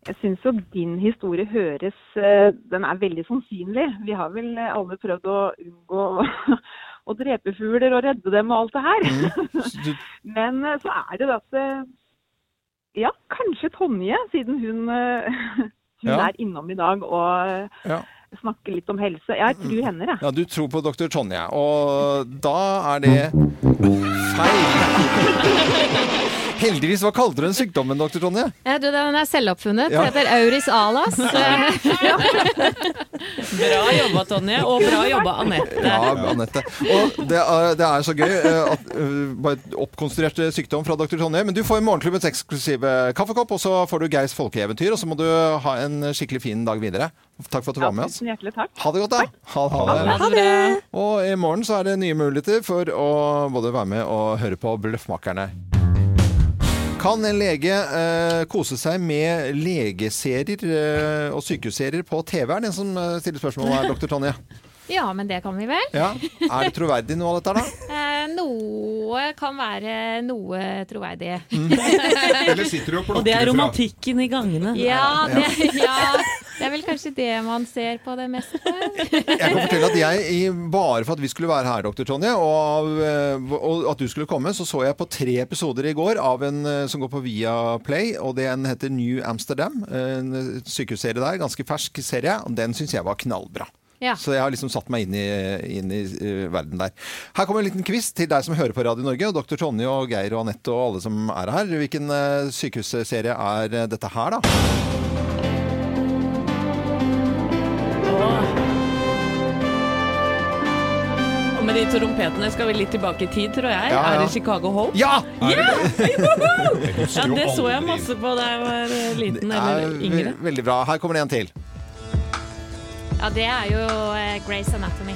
Jeg syns jo din historie høres eh, Den er veldig sannsynlig. Vi har vel eh, alle prøvd å unngå å, å drepe fugler og redde dem og alt det her. Mm. Men eh, så er det det at Ja, kanskje Tonje, siden hun, hun Ja. er innom i dag og ja. snakker litt om helse. Jeg tror henne, jeg. ja, du tror på doktor Tonje, og da er det feil. Heldigvis, hva kalte du den sykdommen, dr. Tonje? Ja, du, den er selvoppfunnet. Ja. Heter Auris alas. Bra jobba, Tonje. Og bra jobba, Anette. Ja, Anette. Og det er, det er så gøy. eh, At, eh, bare oppkonstruert sykdom fra dr. Tonje. Men du får Morgenklubbens eksklusive kaffekopp, og så får du Geirs folkeeventyr. Og så må du ha en skikkelig fin dag videre. Takk for at du Ja, var med oss. Ha det godt, da. Ha, ha det. Ha det. Og i morgen så er det nye muligheter for å både være med og høre på Bløffmakerne. Kan en lege eh, kose seg med legeserier eh, og sykehusserier på TV? Er det en som eh, stiller spørsmål her, dr. Tonje? Ja, men det kan vi vel. Ja. Er det troverdig noe av dette, da? Noe kan være noe troverdig. Eller sitter du og plukker Og det er fra- romantikken i gangene. Ja det, ja, det er vel kanskje det man ser på det meste. Jeg kan fortelle at jeg, bare for at vi skulle være her, dr. Tonje, og, eh, og at du skulle komme, så så jeg på tre episoder i går av en eh, som går på Viaplay, og den heter New Amsterdam. En sykehusserie der, ganske fersk serie, og den syns jeg var knallbra. Ja. Så jeg har liksom satt meg inn i, inn i uh, verden der. Her kommer en liten quiz til deg som hører på Radio Norge, og dr. Tonje og Geir og Anette og alle som er her. Hvilken uh, sykehusserie er uh, dette her, da? Med de trompetene skal vi litt tilbake i tid, tror jeg. Ja, ja. Er det Chicago Hope? Ja! Ja, det så jeg masse på da jeg var liten er eller yngre. veldig bra. Her kommer det en til. Ja, det er jo eh, Grace Anatomy.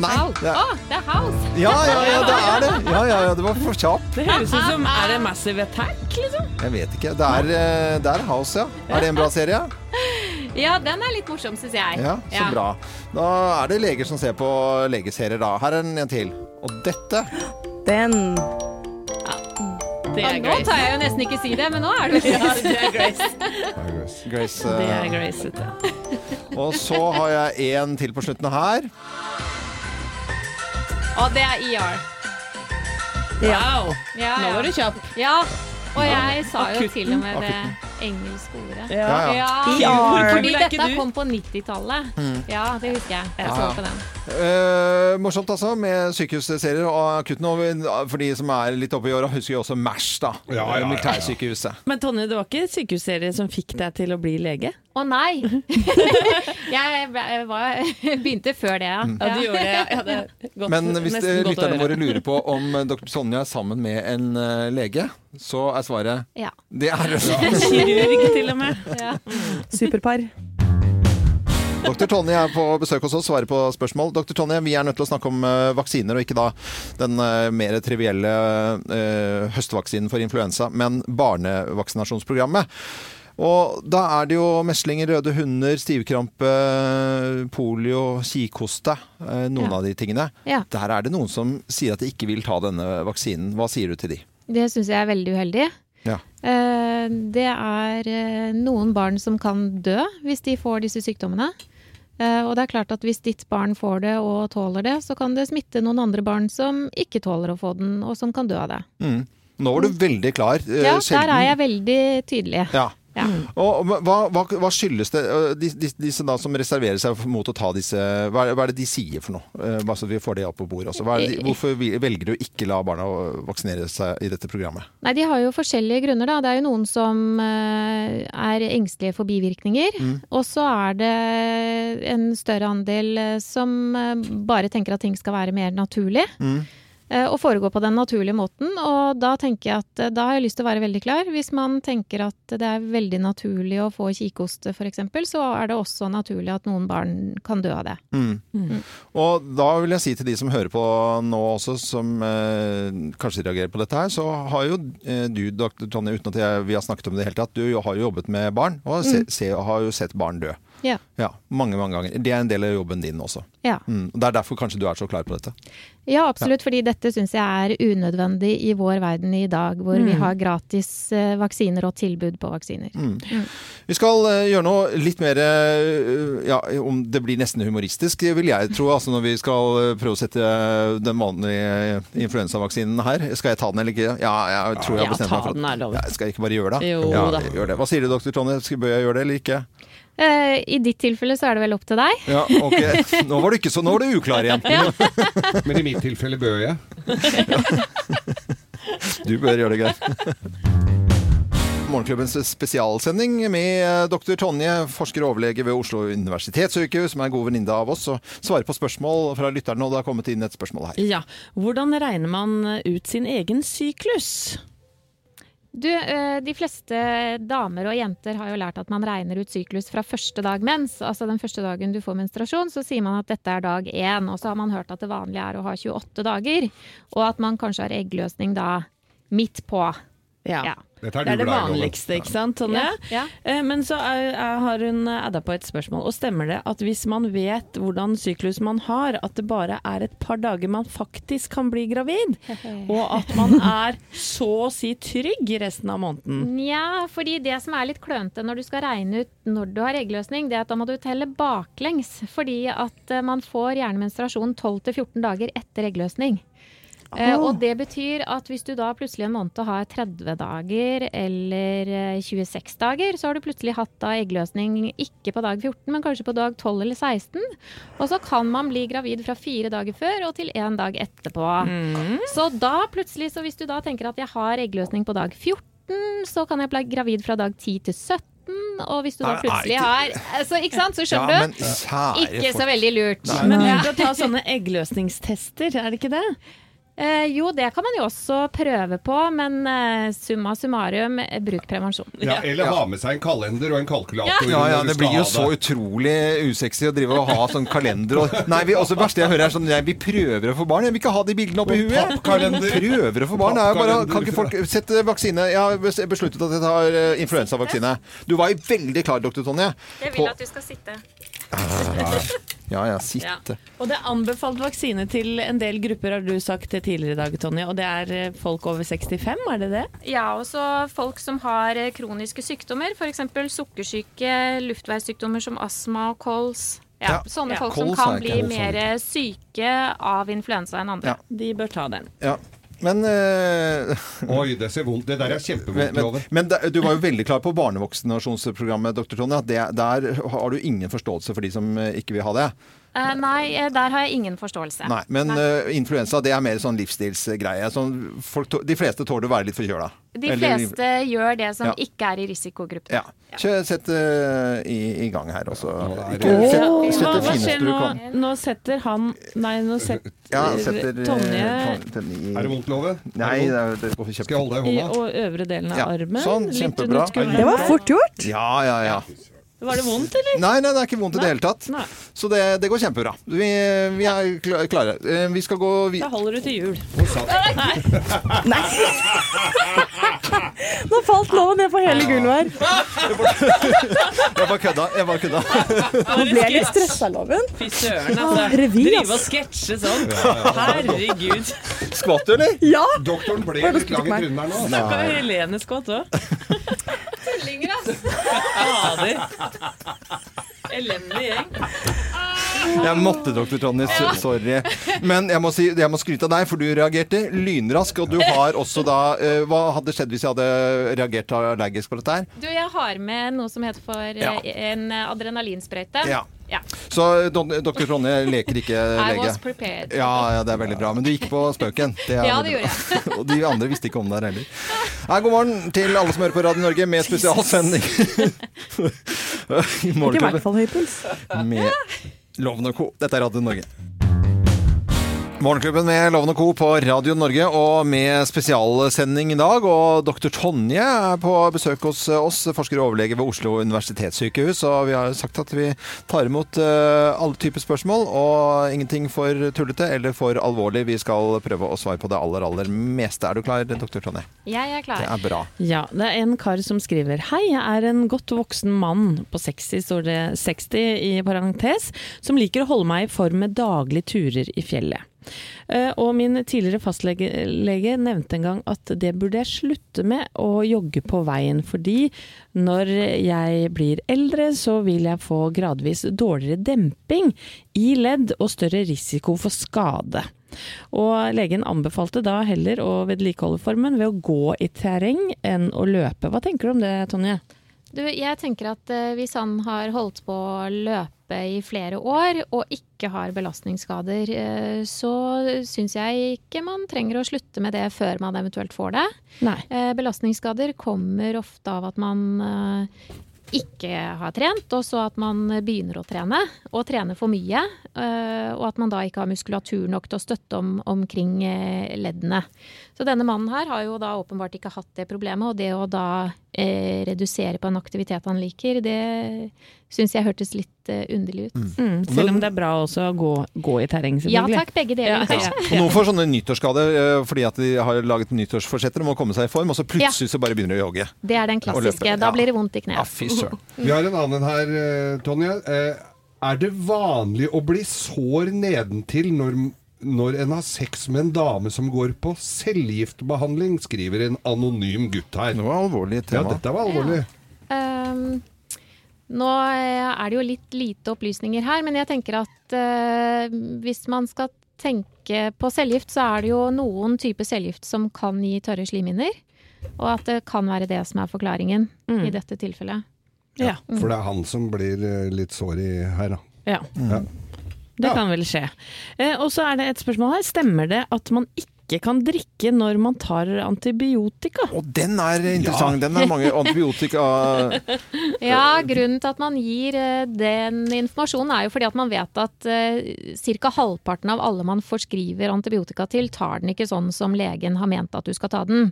Nei. Det Å, Oh, det er House! Ja, ja, ja, det er det. Ja, ja, ja, det var for kjapt. Det høres ut som Er det Massive Attack, liksom? Jeg vet ikke. Det er, eh, det er House, ja. Er det en bra serie? Ja, den er litt morsom, syns jeg. Ja, så bra. Da er det leger som ser på legeserier, da. Her er en til. Og dette Den Det Ja, er nå tar jeg jo nesten ikke si det, men nå er det Ja, det er Grace. Grace Det er Grace, vet du. Og så har jeg en til på slutten her. Og det er ER. Wow! Ja, Nå var du kjapp. Ja, og jeg sa jo til og med det. Engelske ordet. Ja, ja. Ja, ER. fordi dette kom på 90-tallet. Ja, det husker jeg. Jeg Ja, så på den. Eh, morsomt altså, med sykehusserier og akutten. Og for de som er litt oppe i åra, husker jo også MASH, da. Ja, ja, ja, ja. Militærsykehuset. Men Tonje, det var ikke sykehusserie som fikk deg til å bli lege? Å nei! jeg var, begynte før det, ja. Ja, du gjorde det. Ja, det er godt, Men hvis eh, lytterne våre lurer på om eh, dr. Sonja er sammen med en eh, lege, så er svaret ja. det er En kirurg, til og med. ja. superpar. Dr. Tonje er på besøk hos oss, og svarer på spørsmål. Dr. Tonje, vi er nødt til å snakke om eh, vaksiner, og ikke da den eh, mer trivielle eh, høstvaksinen for influensa, men barnevaksinasjonsprogrammet. Og da er det jo meslinger, røde hunder, stivkrampe, polio, kikhoste, noen Ja. av de tingene. Ja. Der er det noen som sier at de ikke vil ta denne vaksinen. Hva sier du til de? Det syns jeg er veldig uheldig. Ja. Eh, Det er eh, noen barn som kan dø hvis de får disse sykdommene. Eh, Og det er klart at hvis ditt barn får det og tåler det, så kan det smitte noen andre barn som ikke tåler å få den, og som kan dø av det. Mm. Nå var du veldig klar. Ja, sjelden- der er jeg veldig tydelig. Ja. Ja. Og hva, hva, hva skyldes det? De, de, disse da som reserverer seg mot å ta disse Hva er, hva er det de sier for noe? Eh, Bare så vi får det opp på bordet også. Hva er det de, hvorfor velger du å ikke la barna vaksinere seg i dette programmet? Nei, de har jo forskjellige grunner, da. Det er jo noen som eh, er engstelige for bivirkninger. Mm. Og så er det en større andel eh, som eh, bare tenker at ting skal være mer naturlig. Mm. Eh, Og foregå på den naturlige måten. Og da tenker jeg at eh, da har jeg lyst til å være veldig klar. Hvis man tenker at det er veldig naturlig å få kikhoste f.eks., så er det også naturlig at noen barn kan dø av det. Mm. Og da vil jeg si til de som hører på nå også, som eh, kanskje reagerer på dette her, så har jo eh, du, dr. Tonje, uten at jeg, vi har snakket om det i det hele tatt, du har jo jobbet med barn, og se, se, har jo sett barn dø. Ja. Ja, mange, mange ganger. Det er en del av jobben din også. Ja. Mm. Det er derfor kanskje du er så klar på dette. Ja, absolutt. Fordi dette syns jeg er unødvendig i vår verden i dag, hvor vi har gratis eh, vaksiner og tilbud på vaksiner. Vi skal eh, gjøre noe litt mer eh, ja, om det blir nesten humoristisk, vil jeg tro. Altså når vi skal prøve å sette den vanlige influensavaksinen her. Skal jeg ta den eller ikke? Ja, jeg tror jeg har bestemt meg for den er lov. Ja, skal jeg ikke bare gjøre det? Jo ja, da. Gjør det. Hva sier du, doktor Tonje? Bør jeg gjøre det eller ikke? Eh, I ditt tilfelle så er det vel opp til deg. Ja, ok. Nå var du ikke så, nå var du uklar igjen. Men i mitt tilfelle bør jeg. Du bør gjøre det, Geir. Morgenklubbens spesialsending med dr. Tonje, forsker og overlege ved Oslo universitetssykehus, som er en god venninne av oss, og svarer på spørsmål fra lytterne. Og det har kommet inn et spørsmål her. Ja. Hvordan regner man ut sin egen syklus? Du, eh, de fleste damer og jenter har jo lært at man regner ut syklus fra første dag mens. Altså den første dagen du får menstruasjon, så sier man at dette er dag én. Og så har man hørt at det vanlige er å ha 28 dager, og at man kanskje har eggløsning da midt på. Ja. Ja. Dette er Det er det vanligste, ikke sant, Tonje? Ja, ja. Eh, Men så er, er, har hun adda på et spørsmål. Og stemmer det at hvis man vet hvordan syklus man har, at det bare er et par dager man faktisk kan bli gravid, og at man er så å si trygg resten av måneden? Nja, fordi det som er litt klønete når du skal regne ut når du har eggløsning, det er at da må du telle baklengs. Fordi at eh, man får gjerne menstruasjon 12-14 dager etter eggløsning. Eh, og det betyr at hvis du da plutselig en måned har 30 dager eller eh, 26 dager, så har du plutselig hatt da eggløsning ikke på dag 14, men kanskje på dag 12 eller 16. Og så kan man bli gravid fra fire dager før og til én dag etterpå. Så da plutselig, så hvis du da tenker at jeg har eggløsning på dag 14, så kan jeg bli gravid fra dag 10 til 17. Og hvis du da plutselig har altså, Ikke sant, så Ja, skjønner men du? Ikke så veldig lurt. Men lurt å ta sånne eggløsningstester, er det ikke det? Eh, jo, det kan man jo også prøve på, men eh, summa summarum, eh, bruk prevensjon. Ja, eller ha med seg en kalender og en kalkulator. Ja, ja, Det blir jo så utrolig usexy å drive og ha sånn kalender og Nei, vi, også det verste jeg hører er sånn nei, Vi prøver å få barn. Jeg vil ikke ha de bildene oppi huet. pappkalender. Prøver å få barn. Er bare, kan ikke folk sette vaksine Jeg har besluttet at jeg tar eh, influensavaksine. Du var jo veldig klar, doktor Tonje. Jeg vil På- du skal sitte. Ja, ja, sitte. Og det er anbefalt vaksine til en del grupper, har du sagt tidligere i dag, Tonje. Og det er eh, folk over 65, er det det? Ja, også folk som har eh, kroniske sykdommer, f.eks. sukkersyke, luftveissykdommer som astma og kols. Ja, Ja. Sånne Ja. folk som kan bli mer syke av influensa enn andre. Ja. De bør ta den. Ja. Men, uh, Oi, det ser vondt Det der er kjempevondt, kjempevondt, men, men, men du var jo veldig klar på barnevaksinasjonsprogrammet, dr. Tonje. At det, der har du ingen forståelse for de som eh, ikke vil ha det. Eh, nei, eh, der har jeg ingen forståelse. Nei, Men uh, influensa det er mer sånn livsstilsgreie. Sånn, de fleste tåler å være litt forkjøla. De Eller- fleste gjør det som Ja. ikke er i risikogruppen. Ja. Kjør, sett uh, i, i gang her også. er Ikke- oh, set, fineste skjer du nå? kan. Nå setter han Nei, nå setter Ja, setter Tonje Er det vondt, Love? Nei, det, er- det er Skal jeg holde deg i i og øvre delen av Ja, armen. sånn, kjempebra. Det var fort gjort. Ja, ja, ja. Var det vondt, eller? Nei, nei, det er ikke vondt i det hele tatt. Nei. Så det, det går kjempebra. Vi, vi er kla- klare. Eh, Vi skal gå Da holder du til jul. Nei! Nå falt loven ned på hele gulvet her. Jeg bare kødda. Jeg bare kødda. Nå ble jeg litt stressa, loven. Fy søren, altså. Ah, revy, Drive ass. og sketsje sånn. Herregud. Skvatt du, eller? Ja! Doktoren ble litt lang i trynet her nå. Snakka Helene skvatt òg. Tullinger, ass! Fader. Elendig gjeng. Jeg måtte, dr. Tonje. Sorry. Men jeg må, si, jeg må skryte av deg, for du reagerte lynrask. Og du har også da uh, Hva hadde skjedd hvis jeg hadde reagert allergisk på dette her? Du, jeg har med noe som heter for eh, Ja. en adrenalinsprøyte. Ja. Ja. Så doktor dr. Tonje leker ikke lege. I was prepared. Ja, ja, det er veldig bra. Men du gikk på spøken. er Ja, det gjorde jeg. Og de andre visste ikke om det heller. Nei, god morgen til alle som hører på Radio Norge med spesialsending. I Ikke i hvert fall høy puls. med Loven og Co. Dette er Radio Norge. Morgenklubben med Lovende Co. på Radio Norge og med spesialsending i dag. Og dr. Tonje er på besøk hos oss, forsker og overlege ved Oslo universitetssykehus. Og vi har sagt at vi tar imot eh, alle typer spørsmål, og ingenting for tullete eller for alvorlig. Vi skal prøve å svare på det aller, aller meste. Er du klar, dr. Tonje? Jeg er klar. Det er bra. Ja, det er en kar som skriver Hei, jeg er en godt voksen mann, på 60 står det 60 i parentes, som liker å holde meg i form med daglige turer i fjellet. Eh, Og min tidligere fastlege nevnte en gang at det burde jeg slutte med å jogge på veien, fordi når jeg blir eldre så vil jeg få gradvis dårligere demping i ledd og større risiko for skade. Og legen anbefalte da heller å vedlikeholde formen ved å gå i terreng enn å løpe. Hva tenker du om det, Tonje? Du, jeg tenker at eh, hvis han har holdt på å løpe i flere år og ikke har belastningsskader, eh, så syns jeg ikke man trenger å slutte med det før man eventuelt får det. Nei. Eh, belastningsskader kommer ofte av at man ikke har trent, og så at man begynner å trene, og trener for mye. eh, og at man da ikke har muskulatur nok til å støtte om, omkring eh, leddene. Så denne mannen her har jo da åpenbart ikke hatt det problemet, og det å da eh, redusere på en aktivitet han liker, det syns jeg hørtes litt eh, underlig ut. Mm, selv om det er bra også å gå, gå i terreng, Ja takk, begge deler. Ja, ja. Og noen får sånne nyttårsskader eh, fordi at de har laget nyttårsforsetter om å komme seg i form, og så plutselig så bare begynner de å jogge. Det er den klassiske. Da blir det vondt i Ja, kneet. fy søren. Vi har en annen her, eh, Tonje. Er det vanlig å bli sår nedentil når, når en har sex med en dame som går på cellegiftbehandling, skriver en anonym gutt her. Det var alvorlig tema. Ja, dette var alvorlig. Ehm, nå eh, er det jo litt lite opplysninger her, men jeg tenker at eh, hvis man skal tenke på cellegift, så er det jo noen typer cellegift som kan gi tørre slimhinner. Og at det kan være det som er forklaringen Mm. i dette tilfellet. Ja. For det er han som blir eh, litt sår i her, da. ja. Ja. Det kan vel skje. Eh, og så er det et spørsmål her. Stemmer det at man ikke kan drikke når man tar antibiotika? Og den er interessant. Den er mange antibiotika Ja, grunnen til at man gir eh, den informasjonen er jo fordi at man vet at uh, ca. halvparten av alle man forskriver antibiotika til, tar den ikke sånn som legen har ment at du skal ta den.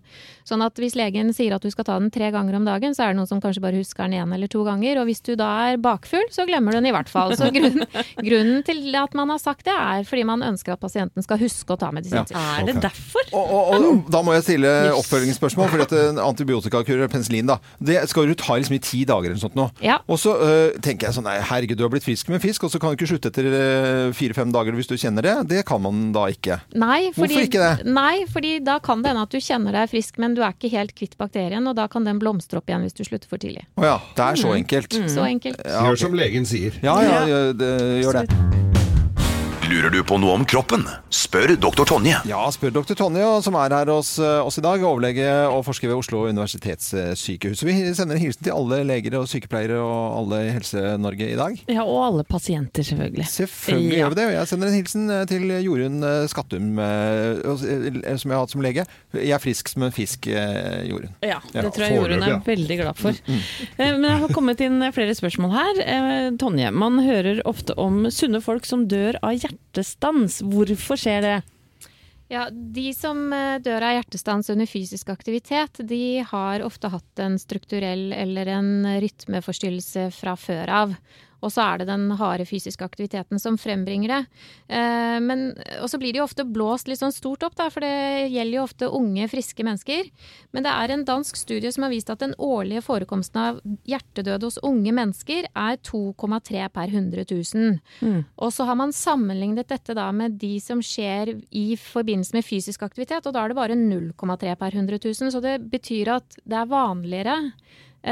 Sånn at hvis legen sier at du skal ta den tre ganger om dagen, så er det noen som kanskje bare husker den én eller to ganger. Og hvis du da er bakfull, så glemmer du den i hvert fall. Så grunnen, grunnen til at man har sagt det, er fordi man ønsker at pasienten skal huske å ta medisin. Ja. Er det. Derfor? og, og, og da må jeg stille oppfølgingsspørsmål, for dette antibiotikakur, penicillin, da, det skal du ta liksom i ti dager eller sånt nå. Ja. Og så øh, tenker jeg sånn, nei, herregud, du har blitt frisk med fisk, og så kan du ikke slutte etter øh, fire-fem dager hvis du kjenner det. Det kan man da ikke. Nei, fordi, Hvorfor ikke det? Nei, fordi da kan det hende at du kjenner deg frisk, men du er ikke helt kvitt bakterien, og da kan den blomstre opp igjen hvis du slutter for tidlig. Å ja, det er så enkelt. Så enkelt. Ja, Gjør som legen sier. Ja, ja, gjør det, gjør det. Lurer du på noe om kroppen? Spør doktor Tonje. Ja, spør dr. Tonje, som er her hos øh, oss i dag, overlege og forsker ved Oslo universitetssykehus. Vi sender en hilsen til alle leger og sykepleiere og alle i Helse-Norge i dag. Ja, og alle pasienter, selvfølgelig. Selvfølgelig Ja. gjør vi det. Og jeg sender en hilsen eh, til Jorunn eh, Skattum, eh, eh, som jeg har hatt som lege. Jeg er frisk som en fisk, eh, Jorunn. Ja, Ja, det tror jeg Jorunn er ja. veldig glad for. Eh, Men jeg har kommet inn flere spørsmål her. Eh, Tonje, man hører ofte om sunne folk som dør av hjertestans. Hvorfor skjer det? Ja, De som eh, dør av hjertestans under fysisk aktivitet, de har ofte hatt en strukturell eller en rytmeforstyrrelse fra før av. Og så er det den harde fysiske aktiviteten som frembringer det. Eh, men, og så blir det jo ofte blåst litt sånn stort opp, da, for det gjelder jo ofte unge, friske mennesker. Men det er en dansk studie som har vist at den årlige forekomsten av hjertedød hos unge mennesker er 2,3 per 100 000. Og så har man sammenlignet dette da med de som skjer i forbindelse med fysisk aktivitet, og da er det bare 0,3 per 100 000. Så det betyr at det er vanligere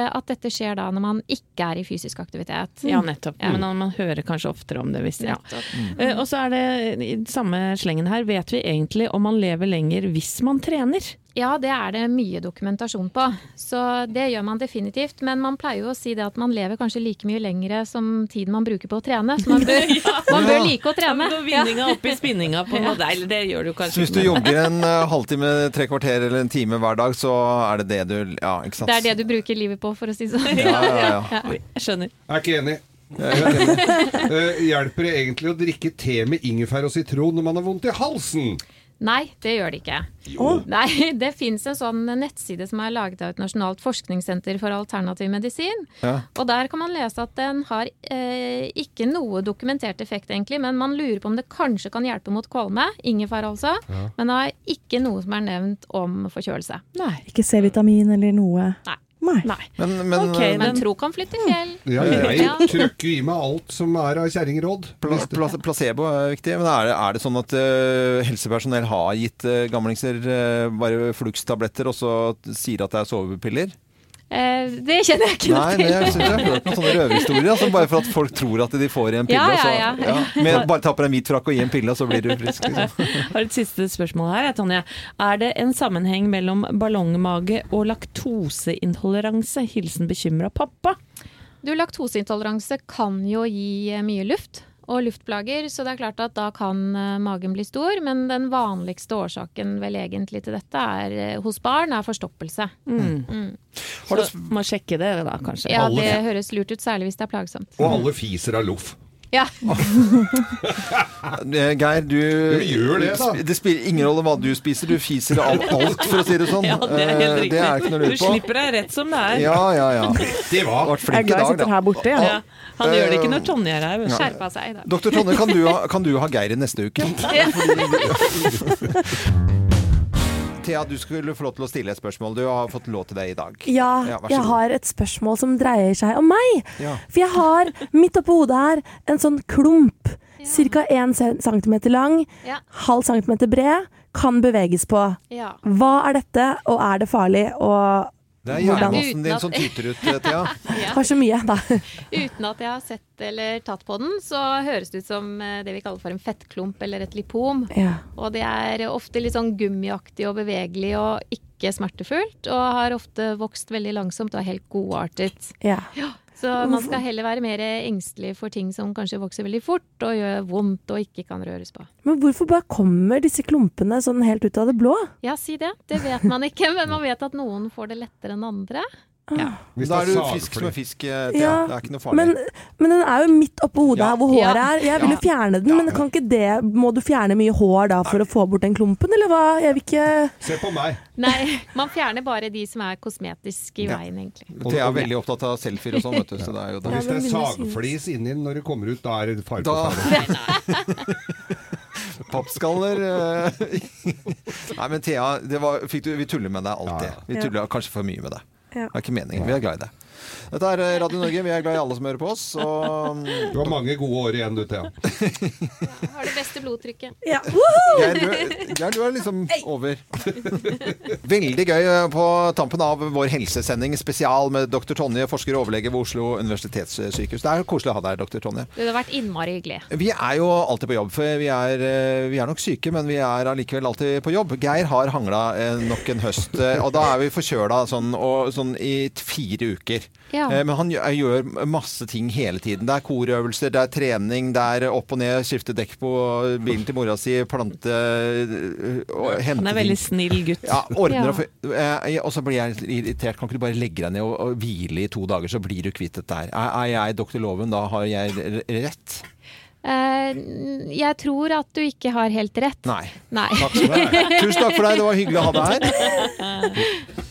at dette skjer da når man ikke er i fysisk aktivitet. Ja, nettopp. Ja. Men man hører kanskje oftere om det. Hvis, ja. Nettopp. Eh, Og så er det i samme slengen her, vet vi egentlig om man lever lenger hvis man trener? Ja, det er det mye dokumentasjon på. Så det gjør man definitivt. Men man pleier jo å si det at man lever kanskje like mye lengre som tiden man bruker på å trene. Så man bør, man bør like å trene. Nå vinninga opp i spinninga på noe Nei, det gjør du Så hvis du jogger en eh, halvtime, tre kvarter eller en time hver dag, så er det det du Ja, ikke sant? Det er det du bruker livet på, for å si det sånn. Ja, ja, ja. Jeg skjønner. Jeg er ikke enig. Eh, hjelper det egentlig å drikke te med ingefær og sitron når man har vondt i halsen? Nei, det gjør det ikke. Nei, Det fins en sånn nettside som er laget av et nasjonalt forskningssenter for alternativ medisin. Ja. Og der kan man lese at den har eh, ikke noe dokumentert effekt, egentlig, men man lurer på om det kanskje kan hjelpe mot kvalme. Ingefær, altså. Men det er ikke noe som er nevnt om forkjølelse. Nei. Ikke C-vitamin eller noe. Nei. Nei. Nei. Men, men okay, men, Men tro kan flytte fjell. Ja, jeg Ja. trøkker i meg alt som er av kjerringråd. pla pla placebo er viktig. Men er det, er det sånn at uh, helsepersonell har gitt uh, gamlingser uh, bare Flux-tabletter, og så sier at det er sovepiller? Eh, det kjenner jeg ikke noe til. Nei, jeg synes jeg har hørt noen sånne røverhistorier. Altså, bare for at folk tror at de får i en pille. Ja, ja, så, ja, ja. Med, bare ta på deg hvit frakk og gi en pille, og så blir du frisk. Liksom. Har et siste spørsmål her, Tonje. Er det en sammenheng mellom ballongmage og laktoseintoleranse? Hilsen bekymra pappa. Du, Laktoseintoleranse kan jo gi mye luft og luftplager, så det er klart at da kan eh, magen bli stor. Men den vanligste årsaken vel egentlig til dette er, eh, hos barn er forstoppelse. Mm. Mm. Så må sjekke det da, kanskje. Ja, Alle- det høres lurt ut, særlig hvis det er plagsomt. Og alle fiser av loff. Ja, Eh, Geir, du gjør det, da. Det spiller ingen rolle hva du spiser, du fiser av alt, for å si det sånn. Ja, det er helt riktig. det er ikke noe å Du lure på. slipper deg rett som det er. Ja, ja, ja. Det var Flink Jeg er glad jeg sitter her borte. Ja. Ja. Han gjør det ikke når Tonje er her. skjerpa seg da. Doktor Tonje, kan du, ha, kan du ha Geir i neste uke? Thea, du skulle få lov til å stille et spørsmål. Du har fått lov til det i dag. Ja, Ja, jeg god. har et spørsmål som dreier seg om meg. Ja. For jeg har midt oppå hodet her en sånn klump. Ca. 1 cm lang, Ja. halv centimeter bred, kan beveges på. Ja. Hva er dette, og er det farlig? Og Det er Hvordan? hjernemassen din som tyter ut, Thea. Ja. har så mye, da. Uten at jeg har sett eller tatt på den, så høres det ut som eh, det vi kaller for en fettklump eller et lipom. Ja. Og det er ofte litt sånn gummiaktig og bevegelig og ikke smertefullt. Og har ofte vokst veldig langsomt og er helt godartet. Ja. ja. Så man skal heller være mer engstelig for ting som kanskje vokser veldig fort og gjør vondt og ikke kan røres på. Men hvorfor bare kommer disse klumpene sånn helt ut av det blå? Ja, si det. Det vet man ikke, men man vet at noen får det lettere enn andre. Hvis Da er du fisk som er fisk, eh, Ja, Det er ikke noe farlig. Men, men den er jo midt oppå hodet Ja. her hvor håret Ja. er. Jeg vil jo fjerne den, men kan ikke det Må du fjerne mye hår da for å få bort den klumpen, eller hva? Jeg vil ikke Se på meg. Nei, man fjerner bare de som er kosmetiske i Ja. veien, egentlig. Thea er veldig opptatt av selfier og sånn, vet du. Så det er jo det. hvis det er sagflis inni den når du kommer ut, da er det fare på ferde. Pappskaller eh. Nei, men Thea, det var, fikk du, vi tuller med deg alltid. Ja, ja. Vi tuller kanskje for mye med deg. Det er ikke meningen. Vi er glad i deg. Dette er eh, Radio Norge. Vi er glad i alle som hører på oss. Og Du har mange gode år igjen, du, Thea. Har det beste blodtrykket. ja. Geir, du, Geir, du er liksom over. Veldig gøy eh, på tampen av vår helsesending spesial med dr. Tonje, forsker og overlege ved Oslo universitetssykehus. Det er koselig å ha deg, dr. Tonje. Det har vært innmari hyggelig. Vi er jo alltid på jobb, for vi er, eh, vi er nok syke, men vi er allikevel alltid på jobb. Geir har hangla nok en høst, og da er vi forkjøla sånn, og, sånn i fire uker. Ja. Eh, Men han gjør, masse ting hele tiden. Det er korøvelser, det er trening, det er opp og ned, skifte dekk på bilen til mora si, plante øh, og hente Han er veldig snill gutt. Ja, ordner Ja. og eh, Og så blir jeg irritert. Kan ikke du bare legge deg ned og, og hvile i to dager, så blir du kvitt dette her. Er, er jeg doktor Loven, da har jeg rett? Eh, jeg tror at du ikke har helt rett. Nei. Nei. Takk. Tusen takk for deg, det var hyggelig å ha deg her.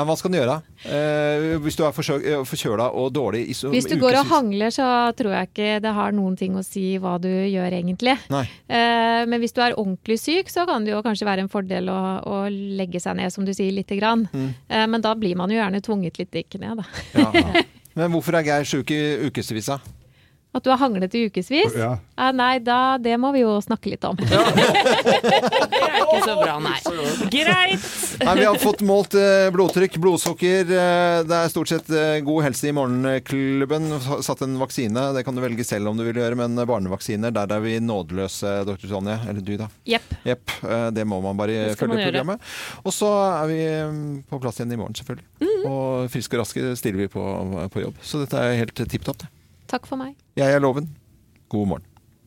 Ja, hva skal du gjøre? Eh, hvis du er eh, forkjøla og dårlig i Hvis du går og hangler, så tror jeg ikke det har noen ting å si hva du gjør egentlig. Nei. Eh, men hvis du er ordentlig syk, så kan det jo kanskje være en fordel å, å legge seg ned, som du sier, lite grann. Mm. Eh, men da blir man jo gjerne tvunget litt ikke ned, da. Ja. Men hvorfor er Geir sjuk i ukevis, da? At du har hanglet i ukevis? Ja. Eh, nei, da, det må vi jo snakke litt om. Det er ikke så bra, nei. Greit! Nei, vi har fått målt eh, blodtrykk, blodsukker. eh, Det er stort sett eh, god helse i morgenklubben. Satt en vaksine. Det kan du velge selv om du vil gjøre, men barnevaksiner, der er vi nådeløse, dr. Tonje. Eller du, da. Jepp. Jepp. eh, Det må man bare følge man programmet. Og så er vi mm, på plass igjen i morgen, selvfølgelig. Mhm. Og friske og raske stiller vi på, på jobb. Så dette er helt tipp topp. det. Takk for meg. Jeg er Loven. God morgen.